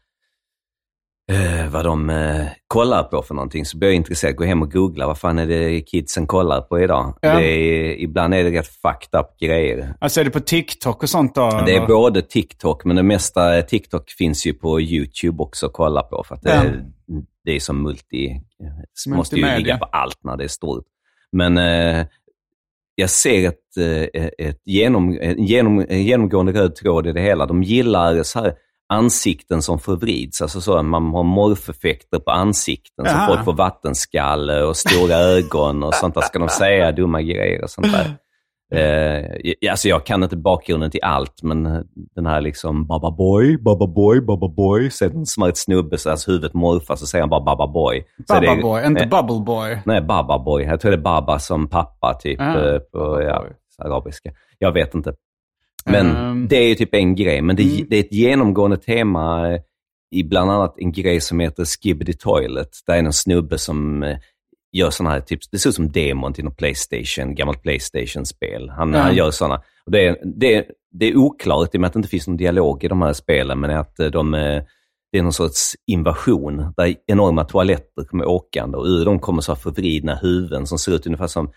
eh, vad de eh, kollar på för någonting så blir jag intresserad. Gå hem och googla. Vad fan är det kidsen kollar på idag?
Ja.
Det är, ibland är det rätt fucked up grejer.
Alltså är det på TikTok och sånt då?
Det är
eller?
både TikTok, men det mesta TikTok finns ju på YouTube också att kolla på. För att det,
Ja.
det är som multi... måste ju ligga på allt när det är stort. Men eh, jag ser ett, eh, ett genom, en genom, en genomgående röd tråd i det hela. De gillar så här ansikten som förvrids. Alltså så att man har morfeffekter på ansikten. Så
Jaha.
folk får vattenskalle och stora ögon och sånt där. Ska de säga dumma grejer och sånt där. Eh, alltså jag kan inte bakgrunden till allt, men den här liksom Baba Boy, Baba Boy, Baba Boy. Så är det en smart snubbe så hans huvudet morfar så säger han bara Baba Boy. Så
Baba
det
Boy, inte Bubble Boy.
Nej, Baba Boy. Jag tror det är Baba som pappa typ
Ah,
eh, på ja, arabiska. Jag vet inte. Men
Ehm.
det är ju typ en grej. Men det,
Mm.
det är ett genomgående tema eh, i bland annat en grej som heter Skibbity Toilet. Där är en snubbe som eh, gör sådana här, typ, det ser ut som demon till något Playstation, gammalt Playstation-spel. Han,
Ja.
han gör sådana. Det, är, det, är- det är oklart i och med att det inte finns någon dialog i de här spelen, men att eh, de, det är någon sorts invasion där enorma toaletter kommer åkande och ur dem kommer så här förvridna huvuden som ser ut ungefär som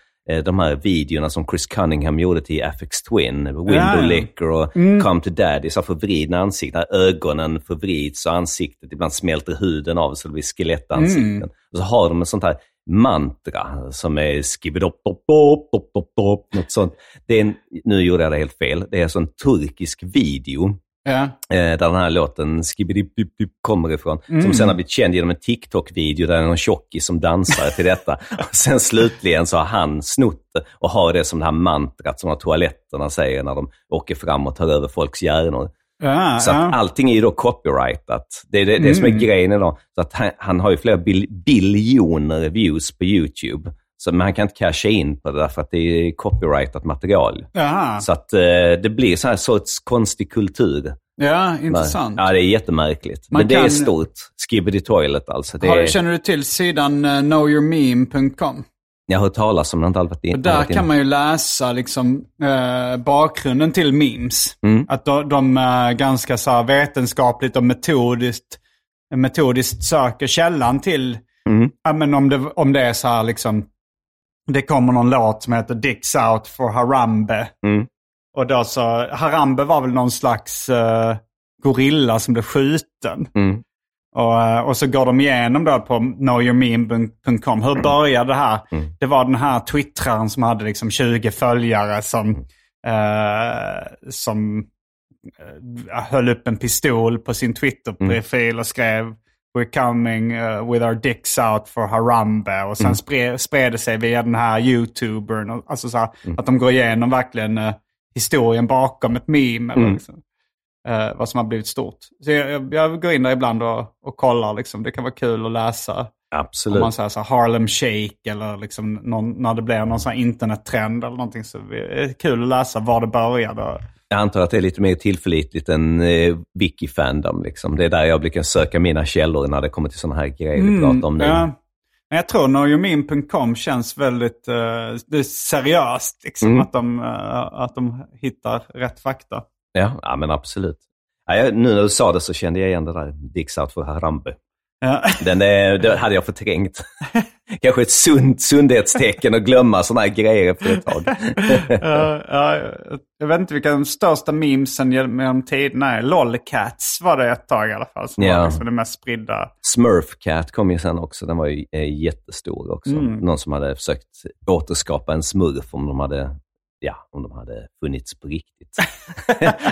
de här videorna som Chris Cunningham gjorde till Afex Twin, Window
Ja.
Licker och Come to Daddy, så förvridna ansikten. Ögonen förvrids och ansiktet, ibland smälter huden av så det blir skelettansikten. Och så har de ett sånt här mantra som är skibidop dop dop dop dop dop något sånt. Det är en, nu gjorde jag det helt fel. Det är alltså en turkisk video
Ja.
eh, där den här låten Dip kommer ifrån. Som sen har blivit känd genom en TikTok-video där det är någon tjockis som dansar till detta. Och sen slutligen så har han snott det och har det som det här mantrat som de toaletterna säger när de åker fram och tar över folks hjärnor.
Ja,
Så att
ja.
allting är ju då copyrightat. Det är det, det som är grejen idag. Så att han, han har ju flera bil, biljoner views på YouTube. Så, men han kan inte casha in på det därför att det är copyrightat material.
Jaha.
Så att eh, det blir så här sorts konstig kultur.
Ja, intressant.
Ja, det är jättemärkligt.
Man
Men det är
kan-
stort. Skibbity Toilet alltså. Det
Har,
är,
känner du till sidan uh, knowyourmeme.com?
Jag har hört talas om inte alltid in.
Och där
in-
kan man ju läsa liksom, eh, bakgrunden till memes.
Mm.
Att de, de eh, ganska så här, vetenskapligt och metodiskt, metodiskt söker källan till,
Mm.
ja, men om, det, om det är så här liksom, det kommer någon låt som heter Dicks Out for Harambe.
Mm.
Och då så, Harambe var väl någon slags eh, gorilla som blev skjuten.
Mm.
Och, eh, och så går de igenom då på knowyourmeme.com. Hur började det här?
Mm.
Det var den här twittraren som hade liksom 20 följare som, eh, som höll upp en pistol på sin Twitter-profil och skrev We're coming uh, with our dicks out for Harambe. Och sen spred, spred det sig via den här YouTubern. Och, alltså så här, Att de går igenom verkligen eh, historien bakom ett meme. Eller liksom, eh, vad som har blivit stort. Så jag, jag, jag går in där ibland och, och kollar. Liksom. Det kan vara kul att läsa. Om
Absolut.
man säger så här Harlem Shake eller liksom någon, när det blir någon sån här internettrend eller någonting. Så det är kul att läsa var det började.
Jag antar att det är lite mer tillförlitligt än eh, Wiki-fandom. Liksom. Det är där jag brukar söka mina källor när det kommer till sådana här grejer vi pratar om nu.
Ja. Men jag tror knowyourmeme.com känns väldigt är seriöst. Liksom,
Mm.
att, de, eh, att de hittar rätt fakta.
Ja, ja men absolut. Ja, nu när du sa det så kände jag igen det där Dicks out for Harambe.
Ja.
Den är, det hade jag förträngt. Kanske ett sunt sundhetstecken att glömma sådana här grejer efter ett tag.
Ja, ja, jag vet inte vilka de största memesen genom tiderna är. Lolcats var det ett tag i alla fall. Som
Ja.
var liksom det mest spridda.
Smurfcat kom ju sen också. Den var ju eh, jättestor också.
Mm.
Någon som hade försökt återskapa en smurf om de hade, ja, om de hade funnits på riktigt.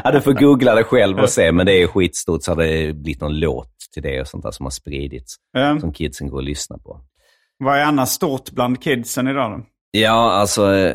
hade fått googla det själv och se, men det är skitstort så hade det blivit någon låt till det och sånt där som har spridits.
Eh,
Som kidsen går och lyssnar på.
vad är annars stort bland kidsen idag då?
Ja, alltså...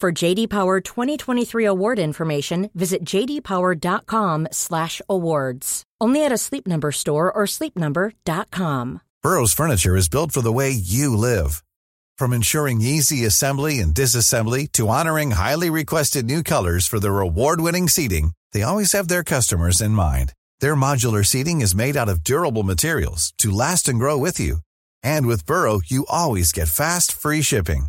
For JD Power 2023 award information, visit jdpower.com/awards. Only at a Sleep Number store or sleepnumber.com.
Burrow's furniture is built for the way you live. From ensuring easy assembly and disassembly to honoring highly requested new colors for their award-winning seating, they always have their customers in mind. Their modular seating is made out of durable materials to last and grow with you. And with Burrow, you always get fast, free shipping.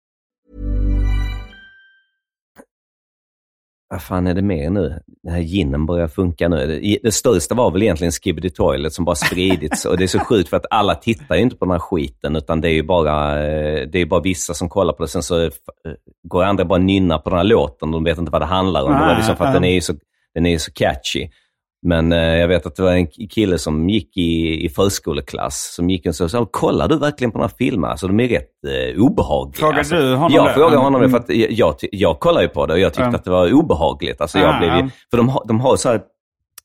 Vad fan är det mer nu? Den här ginen börjar funka nu. Det, det största var väl egentligen Skibidi Toilet som bara spridits. och det är så sjukt för att alla tittar ju inte på den här skiten, utan det är ju bara, eh, det är bara vissa som kollar på det. Sen så eh, går andra bara och nynnar på den här låten. De vet inte vad det handlar om. Det var liksom för att den är ju så, den är så catchy. Men eh, jag vet att det var en kille som gick i, i förskoleklass som gick och sa, så, kollar du verkligen på de här filmerna? Alltså de är rätt eh, obehagliga.
Frågade
alltså,
du honom
Jag
det?
frågade honom det
Mm.
för att jag, jag, jag kollade ju på det och jag tyckte
Ja.
att det var obehagligt. Alltså jag
Ah,
blev, ju- för de har, de har så här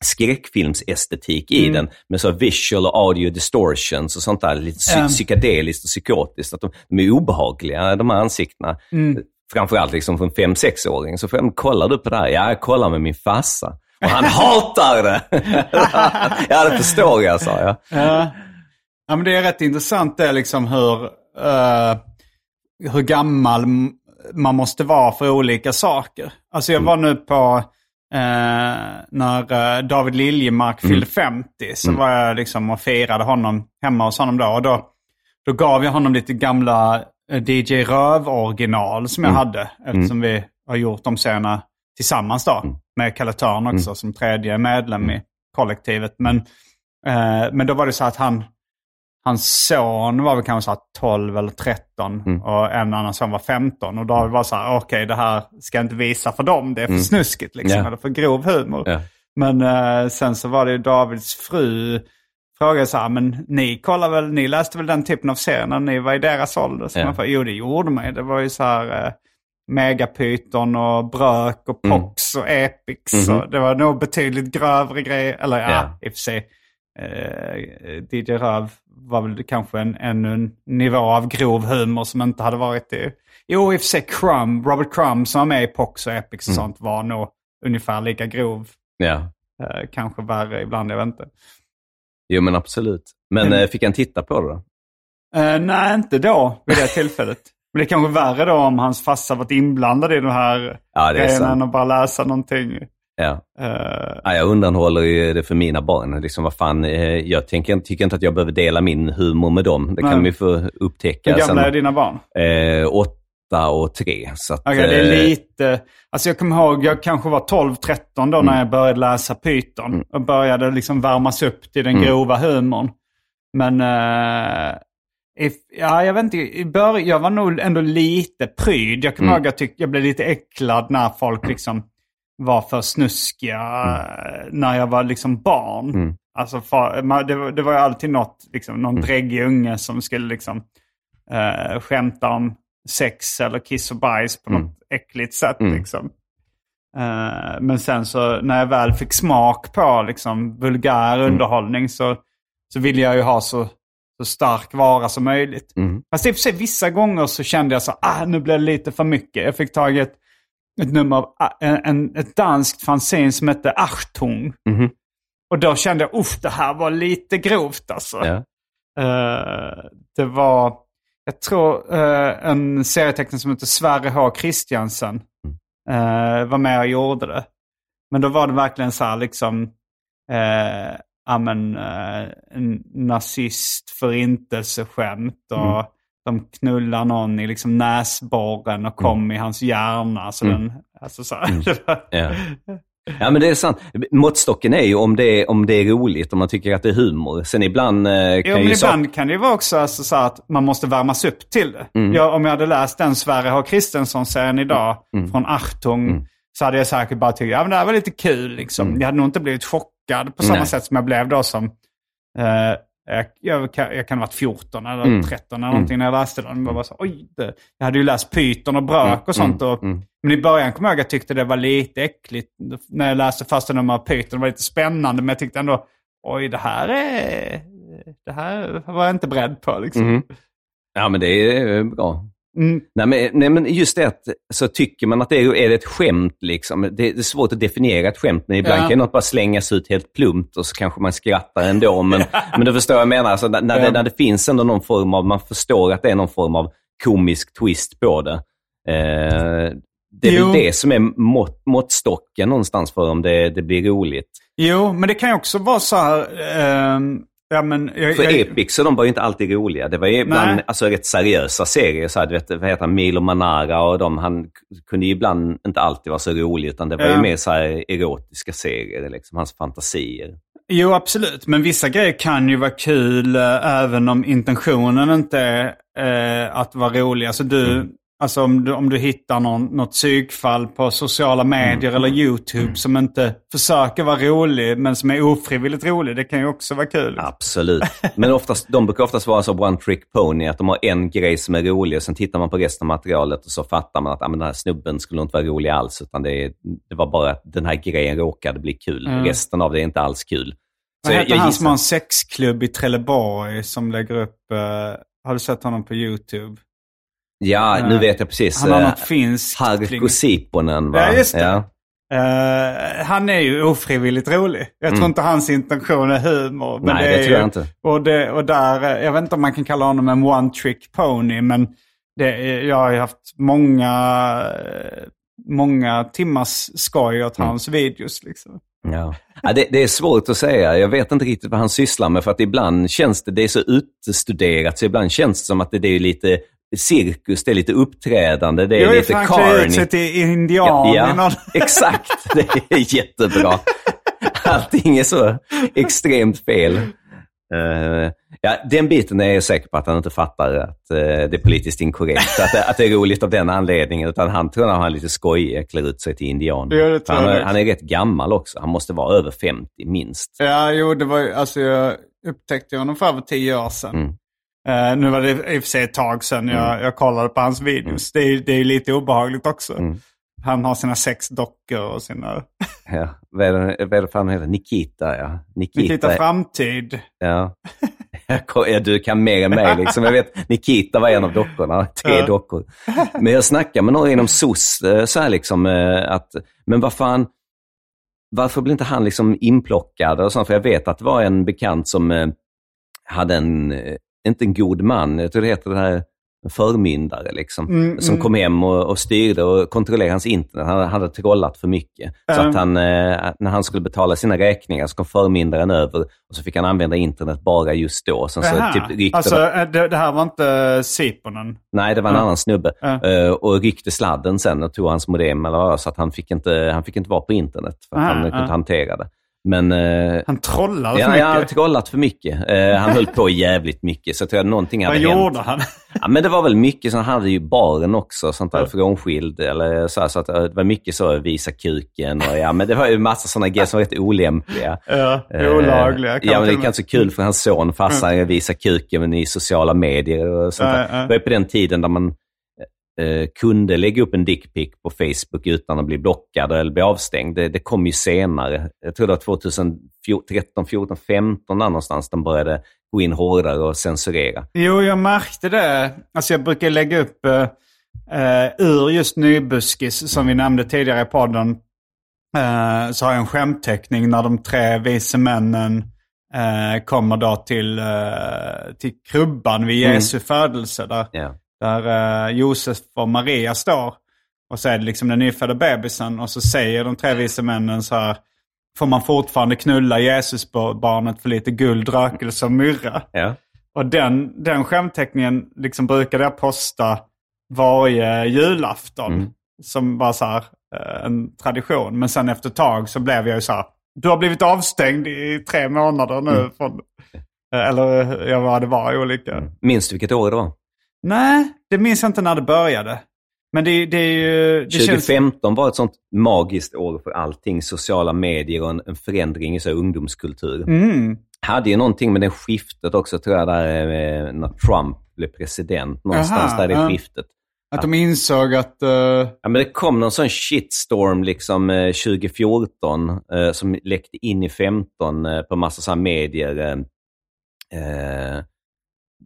skräckfilmsestetik i
Mm.
den med så visual och audio distortions och sånt där. Lite psy-
Ja.
psykedeliskt och psykotiskt. Att de, de är obehagliga, de här ansiktena.
Mm.
Framförallt liksom för en 5-6-åring. Så frågade jag, kollar du på det här? Ja, jag kollar med min farsa. Och han hatar det! ja, det förstår jag, sa jag.
Ja. ja, men det är rätt intressant det liksom hur, eh, hur gammal man måste vara för olika saker. Alltså jag var nu på, eh, när eh, David Liljemark fyllde 50, så var jag liksom och firade honom hemma hos honom då. Och då, då gav jag honom lite gamla DJ Röv-original som jag hade, eftersom vi har gjort de scenerna tillsammans då. Med Kalle Törn också som tredje medlem i kollektivet. Men, eh, men då var det så att han, hans son var väl kanske så här 12 eller 13 och en annan son var 15. Och då var det så här, okej det här ska jag inte visa för dem, det är för snuskigt liksom,
Ja.
eller för grov humor.
Ja.
Men eh, sen så var det ju Davids fru frågade så här, men ni kollar väl, ni läste väl den typen av serier när ni var i deras ålder? Så
Ja.
man får, jo det gjorde man ju. Det var ju så här eh, Megapyton och Brök och
Mm.
Pox och Epix.
Mhm.
Och det var nog betydligt grövre grejer. Eller ja,
Ja.
i och för sig. Eh, DJ Röv var väl kanske en, ännu en nivå av grov humor som inte hade varit i... Jo, i och för sig Crumb, Robert Crumb som var med i Pox och Epix och
Mm.
sånt var nog ungefär lika grov.
Ja.
Eh, kanske värre ibland, jag vet inte.
Jo, men absolut. Men
Mm.
eh, fick han titta på det då?
Eh, nej, inte då vid det tillfället. Men det är kanske värre då om hans farsa varit inblandad i de här
Ja,
grejerna att bara läsa någonting.
Ja.
Eh,
Ja, jag undanhåller ju det för mina barn. Liksom, vad fan, eh, jag tänker, tycker inte att jag behöver dela min humor med dem. Det kan
Nej.
de ju få upptäcka.
hur gamla är dina barn?
Eh, åtta och tre. Så att,
Okej, det är
eh,
lite... Alltså jag kommer ihåg, jag kanske var 12-13 då
Mm.
när jag började läsa Python. Och började liksom värmas upp till den
Mm.
grova humorn. Men, eh, I, ja, jag vet inte. I början, jag var nog ändå lite pryd. Jag kommer
Mm.
ihåg att jag, jag blev lite äcklad när folk liksom var för snuskiga eh, när jag var liksom barn.
Mm.
Alltså för, man, det, var- det var ju alltid något, liksom, någon
Mm.
dräggig unge som skulle liksom eh, skämta om sex eller kiss och bajs på
Mm.
något äckligt sätt.
Mm.
Liksom. Eh, men sen så när jag väl fick smak på liksom, vulgär
Mm.
underhållning så, så ville jag ju ha så, så stark vara som möjligt.
Mm.
Fast i och för sig vissa gånger så kände jag så ah nu blev det lite för mycket. Jag fick tag i ett, ett nummer av ah, en, en, ett danskt fanzine som hette Achtung.
Mhm.
Och då kände jag, uff det här var lite grovt alltså.
Ja.
Eh, det var, jag tror uh, en serietecknare som heter Sverre H. Christiansen eh, var med och gjorde det. Men då var det verkligen så här liksom, uh, ja men, eh, en nazist förintelseskämt och
Mm.
de knullar någon i liksom näsborren och kom i hans hjärna. Så
Mm.
den, alltså så var-
Ja. ja, men det är sant. Måttstocken är ju om det är, om det är roligt, om man tycker att det är humor. Sen ibland eh, kan
Jo, men
ju
ibland kan det ju vara också alltså, så att man måste värmas upp till det.
Mm.
Jag, om jag hade läst den Sverre H. Kristensson-serien idag
Mm.
från Achtung
Mm.
så hade jag säkert bara tyckt ja men det här var lite kul. Liksom.
Mm.
Jag hade nog inte blivit chockad på samma
Nej.
sätt som jag blev då som eh, jag, kan, jag kan ha varit 14 eller
Mm.
13 eller någonting när jag läste den. Jag, bara så, Oj, det, jag hade ju läst Python och Brök och sånt. Och,
Mm.
Men i början kommer jag ihåg att jag tyckte det var lite äckligt. När jag läste första nummer av Python det var lite spännande. Men jag tyckte ändå, oj det här är... Det här var jag inte beredd på liksom.
Mhm. Ja, men det är eh, bra.
Mm.
Nej men, nej, men just det att så tycker man att det är, är det ett skämt. Liksom. Det, det är svårt att definiera ett skämt, men ibland
Ja.
kan något bara slängas ut helt plumpt och så kanske man skrattar ändå. Men, men du förstår vad jag menar. Alltså, när,
Ja.
det, när det finns ändå någon form av, man förstår att det är någon form av komisk twist på det. Eh, det är
Jo.
väl det som är mått, måttstocken någonstans för om det, det blir roligt.
Jo, men det kan ju också vara så här... ehm, ja, men jag,
För
jag,
Epic så de var ju inte alltid roliga. Det var ju ibland
Nej.
alltså, rätt seriösa serier. Så här, du vet, vad heter han? Milo Manara och de. Han kunde ju ibland inte alltid vara så rolig, utan det var ju
Ja.
mer så här erotiska serier. Liksom, hans fantasier.
Jo, absolut. Men vissa grejer kan ju vara kul eh, även om intentionen inte är eh, att vara rolig. Alltså, du,
Mm.
Alltså om, du, om du hittar någon, något psykfall på sociala medier eller YouTube som inte försöker vara rolig men som är ofrivilligt rolig. Det kan ju också vara kul.
Absolut. Men oftast, de brukar oftast vara så one trick pony, att de har en grej som är rolig och sen tittar man på resten av materialet och så fattar man att ah, men den här snubben skulle inte vara rolig alls, utan det, det var bara att den här grejen råkade bli kul.
Mm.
Resten av det är inte alls kul.
Vad
jag-
heter
jag
han
gissar-
som har en sexklubb i Trelleborg som lägger upp... eh, har du sett honom på YouTube?
Ja, nu
Eh,
vet jag precis.
Han har
eh,
något finskt.
Harko Siponen, va?
Ja, just det.
Ja.
Eh, han är ju ofrivilligt rolig. Jag tror
Mm.
inte hans intention är humor. Men
Nej,
det,
det tror jag
ju-
inte.
Och, det, och där, eh, jag vet inte om man kan kalla honom en one trick pony, men det, jag har ju haft många, eh, många timmars skoj åt
Mm.
hans videos. Liksom.
Ja. Ja, det, det är svårt att säga. Jag vet inte riktigt vad han sysslar med för att ibland känns det, det är så utstuderat, så ibland känns det som att det, det är lite cirkus, det är lite uppträdande, det är
är
lite
fan klär ut
carny.
sig till indian
Ja,
i någon...
exakt. Det är jättebra. Allting är så extremt fel. Eh, ja, den biten är jag säker på att han inte fattar att eh, det är politiskt inkorrekt. Att, det- att det är roligt av den anledningen. Utan han tror att han är lite skojig, klär ut sig till indian.
Ja, det
han, är, han är rätt gammal också. Han måste vara över 50 minst.
Ja, jo, det var ju, alltså jag upptäckte honom för över tio år sedan.
Mm.
Eh, nu var det i och för sig ett tag sedan jag, jag kollade på hans videos. Det, är, det är lite obehagligt också.
Mm.
Han har sina sex dockor och sina...
Ja, vad är det, för han heter? Nikita, ja. Nikita,
Nikita Framtid.
Ja. Ja, du kan mer än mig. Liksom. Jag vet, Nikita var en av dockorna, tre
Ja.
dockor. Men jag snackade med några inom SOS, eh, så här liksom, eh, att, men vad fan, varför blir inte han liksom inplockad? Och sånt? För jag vet att det var en bekant som hade en, inte en god man, jag tror det heter det här, förmyndare, liksom,
Mm,
som
mm.
kom hem och, och styrde och kontrollerade hans internet. Han hade trollat för mycket. Så
Ja.
att han, eh, när han skulle betala sina räkningar så kom förmyndaren över och så fick han använda internet bara just då. Sen så typ ryckte
alltså,
det,
eh, det, det här var inte Siponen?
nej, det var en annan snubbe. Eh, och ryckte sladden sen och tog hans modem eller så att han fick inte, han fick inte vara på internet för att
Aha,
han kunde inte hantera det. Men... Eh,
Han trollade för
ja,
mycket.
jag har trollat för mycket. Eh, han höll på jävligt mycket, så jag tror att någonting
Vad
hade hänt.
gjorde han?
Ja, men det var väl mycket, så han hade ju baren också, sånt där frånskild. Eller så, här, så att eh, det var mycket så, visa kuken och ja, men det var ju massa sådana grejer som var rätt olämpliga.
Ja, olagliga.
Ja, men det är kanske kul för hans son, farsan, visar kuken i sociala medier och sånt där.
Ja, ja.
Det var ju på den tiden där man eh, kunde lägga upp en dickpic på Facebook utan att bli blockad eller bli avstängd. Det, det kom ju senare. Jag tror det var 2013, 14, 15 där någonstans de började gå in hårdare och censurera.
Jo, jag märkte det. Alltså jag brukar lägga upp eh, eh, ur just Nybuskis, som vi nämnde tidigare i podden, eh, så har jag en skämtteckning när de tre vise männen eh, kommer då till, eh, till krubban vid Jesu födelse. Där,
Ja.
Där eh, Josef och Maria står. Och så är det liksom den nyfödda bebisen och så säger de tre vise männen så här. Får man fortfarande knulla Jesusbarnet för lite guld, rökelse och myrra?
Ja.
Och den, den skämtteckningen liksom brukade jag posta varje julafton.
Mm.
Som var så här, eh, en tradition. Men sen efter ett tag så blev jag ju så här. Du har blivit avstängd i tre månader nu.
Mm.
Från, eh, eller ja, vad det var olika.
Minns du vilket år det var?
Nej, det minns jag inte när det började. Men det, det är ju... Det känns,
2015 var ett sånt magiskt år för allting. Sociala medier och en, en förändring i så ungdomskultur.
mm,
hade ju någonting med det skiftet också, tror jag, där eh, när Trump blev president. Någonstans
Aha,
där i
ja.
skiftet.
att de insåg att... eh,
Ja, men det kom någon sån shitstorm liksom eh, 2014 eh, som läckte in i 15 eh, på massa så medier.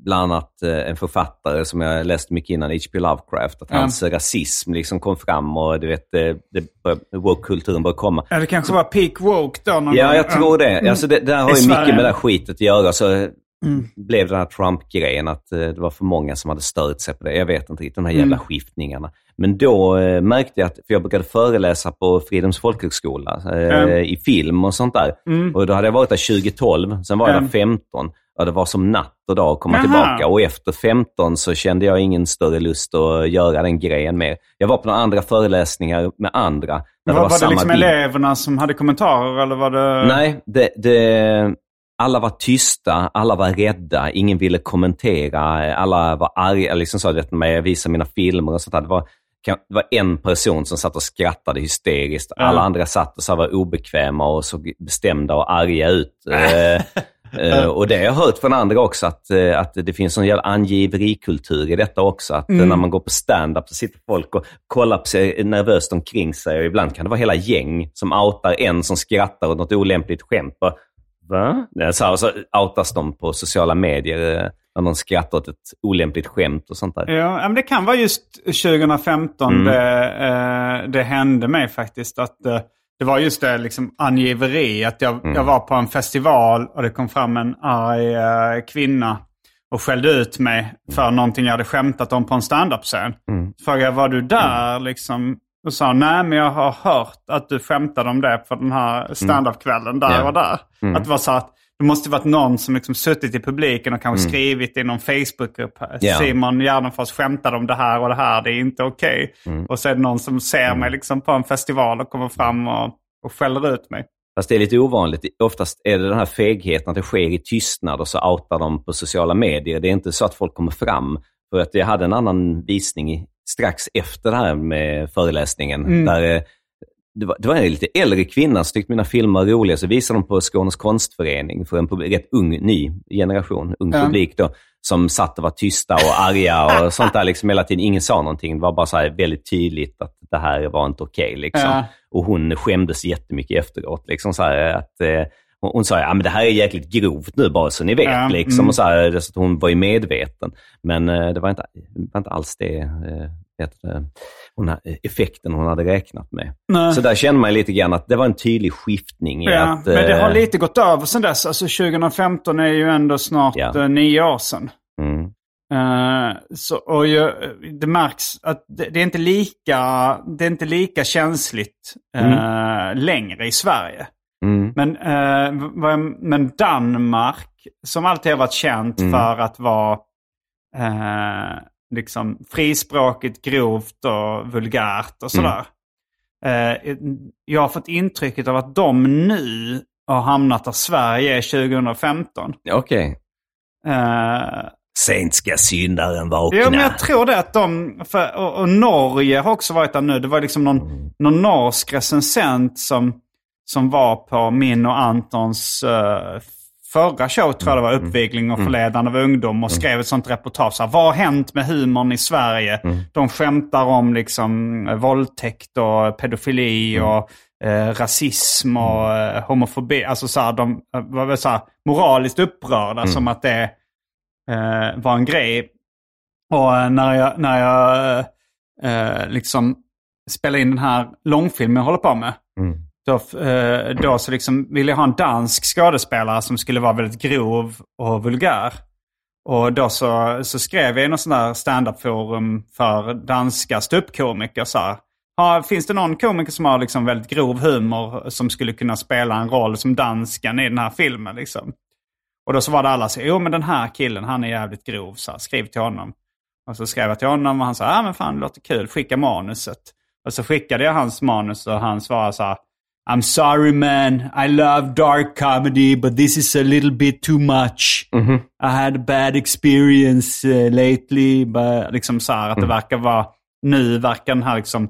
Bland annat eh, en författare som jag läste mycket innan, H.P. Lovecraft, att hans rasism liksom kom fram och du vet, det, det, woke-kulturen började komma.
ja, det kanske var peak woke då. Någon
Ja,
gång.
jag tror det. Alltså det, det här har ju
Sverige.
mycket med det här skitet att göra. Så blev den här Trump-grejen att eh, det var för många som hade stört sig på det. Jag vet inte riktigt, de här jävla skiftningarna. Men då eh, märkte jag att, för jag brukade föreläsa på Fridhems folkhögskola i film och sånt där. Och då hade jag varit där 2012, sen var jag
Ja.
där 15. Ja, det var som natt och dag att komma
Jaha.
tillbaka. Och efter 15 så kände jag ingen större lust att göra den grejen mer. Jag var på några andra föreläsningar med andra. Där
Var, var det liksom
bild.
eleverna som hade kommentarer eller var det...
Nej, det, det, alla var tysta, alla var rädda, ingen ville kommentera, alla var arga. Liksom så, vet, när jag visade mina filmer och sånt där. Det var, det var en person som satt och skrattade hysteriskt. Alla andra satt och så var obekväma och såg bestämda och arga ut. Eh, och det har jag hört från andra också, att, eh, att det finns en jävla angiverikultur i detta också. Att eh, när man går på stand-up så sitter folk och kollar sig nervöst omkring sig. Och ibland kan det vara hela gäng som outar en som skrattar åt något olämpligt skämt. Och, Va? Så, här, och så outas de på sociala medier när någon skrattar åt ett olämpligt skämt och sånt där.
Ja, men det kan vara just 2015
Mm.
det, det hände mig faktiskt. att Det var just det liksom angiveri. Att jag,
Mm.
jag var på en festival och det kom fram en arg eh, kvinna och skällde ut mig för någonting jag hade skämtat om på en standup-scen.
Mm.
Frågade jag, var du där liksom? Och sa, nej men jag har hört att du skämtade om det på den här standup-kvällen där
Ja.
och där. Att det var så att det måste varit någon som liksom suttit i publiken och kanske skrivit i någon Facebookgrupp.
Ja.
Simon Gärdenfors skämtade om det här och det här, det är inte okej. Och så är det någon som ser mig liksom på en festival och kommer fram och, och skäller ut mig.
Fast det är lite ovanligt. Oftast är det den här fegheten att det sker i tystnad och så outar de på sociala medier. Det är inte så att folk kommer fram. För att jag hade en annan visning strax efter det här med föreläsningen. Där eh, det var, det var en lite äldre kvinna som tyckte mina filmer var roliga. Så visade de på Skånes konstförening för en rätt ung, ny generation, ung
Ja.
publik då. Som satt och var tysta och arga och sånt där liksom hela tiden. Ingen sa någonting. Det var bara så här väldigt tydligt att det här var inte okej. liksom.
Ja.
Och hon skämdes jättemycket efteråt. Liksom så att, eh, hon, sa ja, men det här är jäkligt grovt nu bara så ni vet. Liksom,
mm.
och så, här, så hon var ju medveten. Men eh, det var inte, det var inte alls det, eh, vet du, hon, ha- effekten hon hade räknat med.
Nej.
Så där kände man lite grann att det var en tydlig skiftning.
Ja,
att,
men det har
eh,
lite gått över sedan dess. Alltså 2015 är ju ändå snart
Ja.
eh, nio år sedan.
Mm,
Eh, så, och ju, det märks att det, det, är inte lika, det är inte lika känsligt eh, längre i Sverige.
mm,
Men, eh, jag- men Danmark, som alltid har varit känt
Mm.
för att vara eh, liksom frispråkigt, grovt och vulgärt och sådär. Eh, jag har fått intrycket av att de nu har hamnat där Sverige är 2015.
Okej.
Eh,
Sent ska syndaren vakna.
Jo, men jag tror det att de... För, och, och Norge har också varit där nu. Det var liksom någon, någon norsk recensent som, som var på min och Antons eh, förra show, tror jag det var, Uppvigling och förledande av ungdom. Och skrev ett sånt reportage. Så här, Vad har hänt med humorn i Sverige? De skämtar om liksom eh, våldtäkt och pedofili och eh, rasism och eh, homofobi. Alltså så här, de eh, var väl så här, moraliskt upprörda som att det eh, var en grej. Och eh, när jag, när jag eh, liksom spelade in den här långfilmen jag håller på med. Då, eh, då så liksom ville jag ha en dansk skådespelare som skulle vara väldigt grov och vulgär. Och då så, så skrev jag i något sånt där standup-forum för danska ståuppkomiker så här. Ja, finns det någon komiker som har liksom väldigt grov humor som skulle kunna spela en roll som danskan i den här filmen? Liksom? Och då så var det alla så jo men den här killen han är jävligt grov, så här, skriv till honom. Och så skrev jag till honom och han sa, ja men fan det låter kul, skicka manuset. Och så skickade jag hans manus och han svarade så här, I'm sorry man, I love dark comedy but this is a little bit too much. I had a bad experience uh, lately. But, liksom så här att det verkar vara, nu verkar den här liksom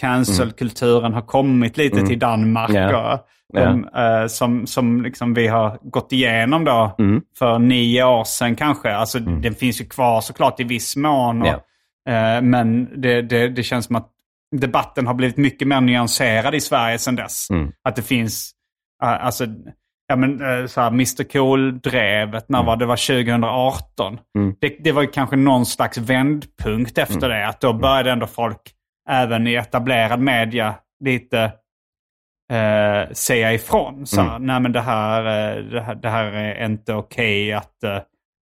cancel-kulturen ha kommit lite till Danmark.
Ja.
Och, de, eh, som som liksom vi har gått igenom då för nio år sedan kanske. Alltså den finns ju kvar såklart i viss mån. Och,
Ja.
eh, men det, det, det känns som att debatten har blivit mycket mer nyanserad i Sverige sedan dess. Att det finns, eh, alltså, ja men eh, så här Mr Cool-drevet, när var det? var 2018. Det, det var ju kanske någon slags vändpunkt efter det. Att då började ändå folk, även i etablerad media, lite eh, säga ifrån. Så, här, Nej men det här, eh, det här, det här är inte okej att, eh,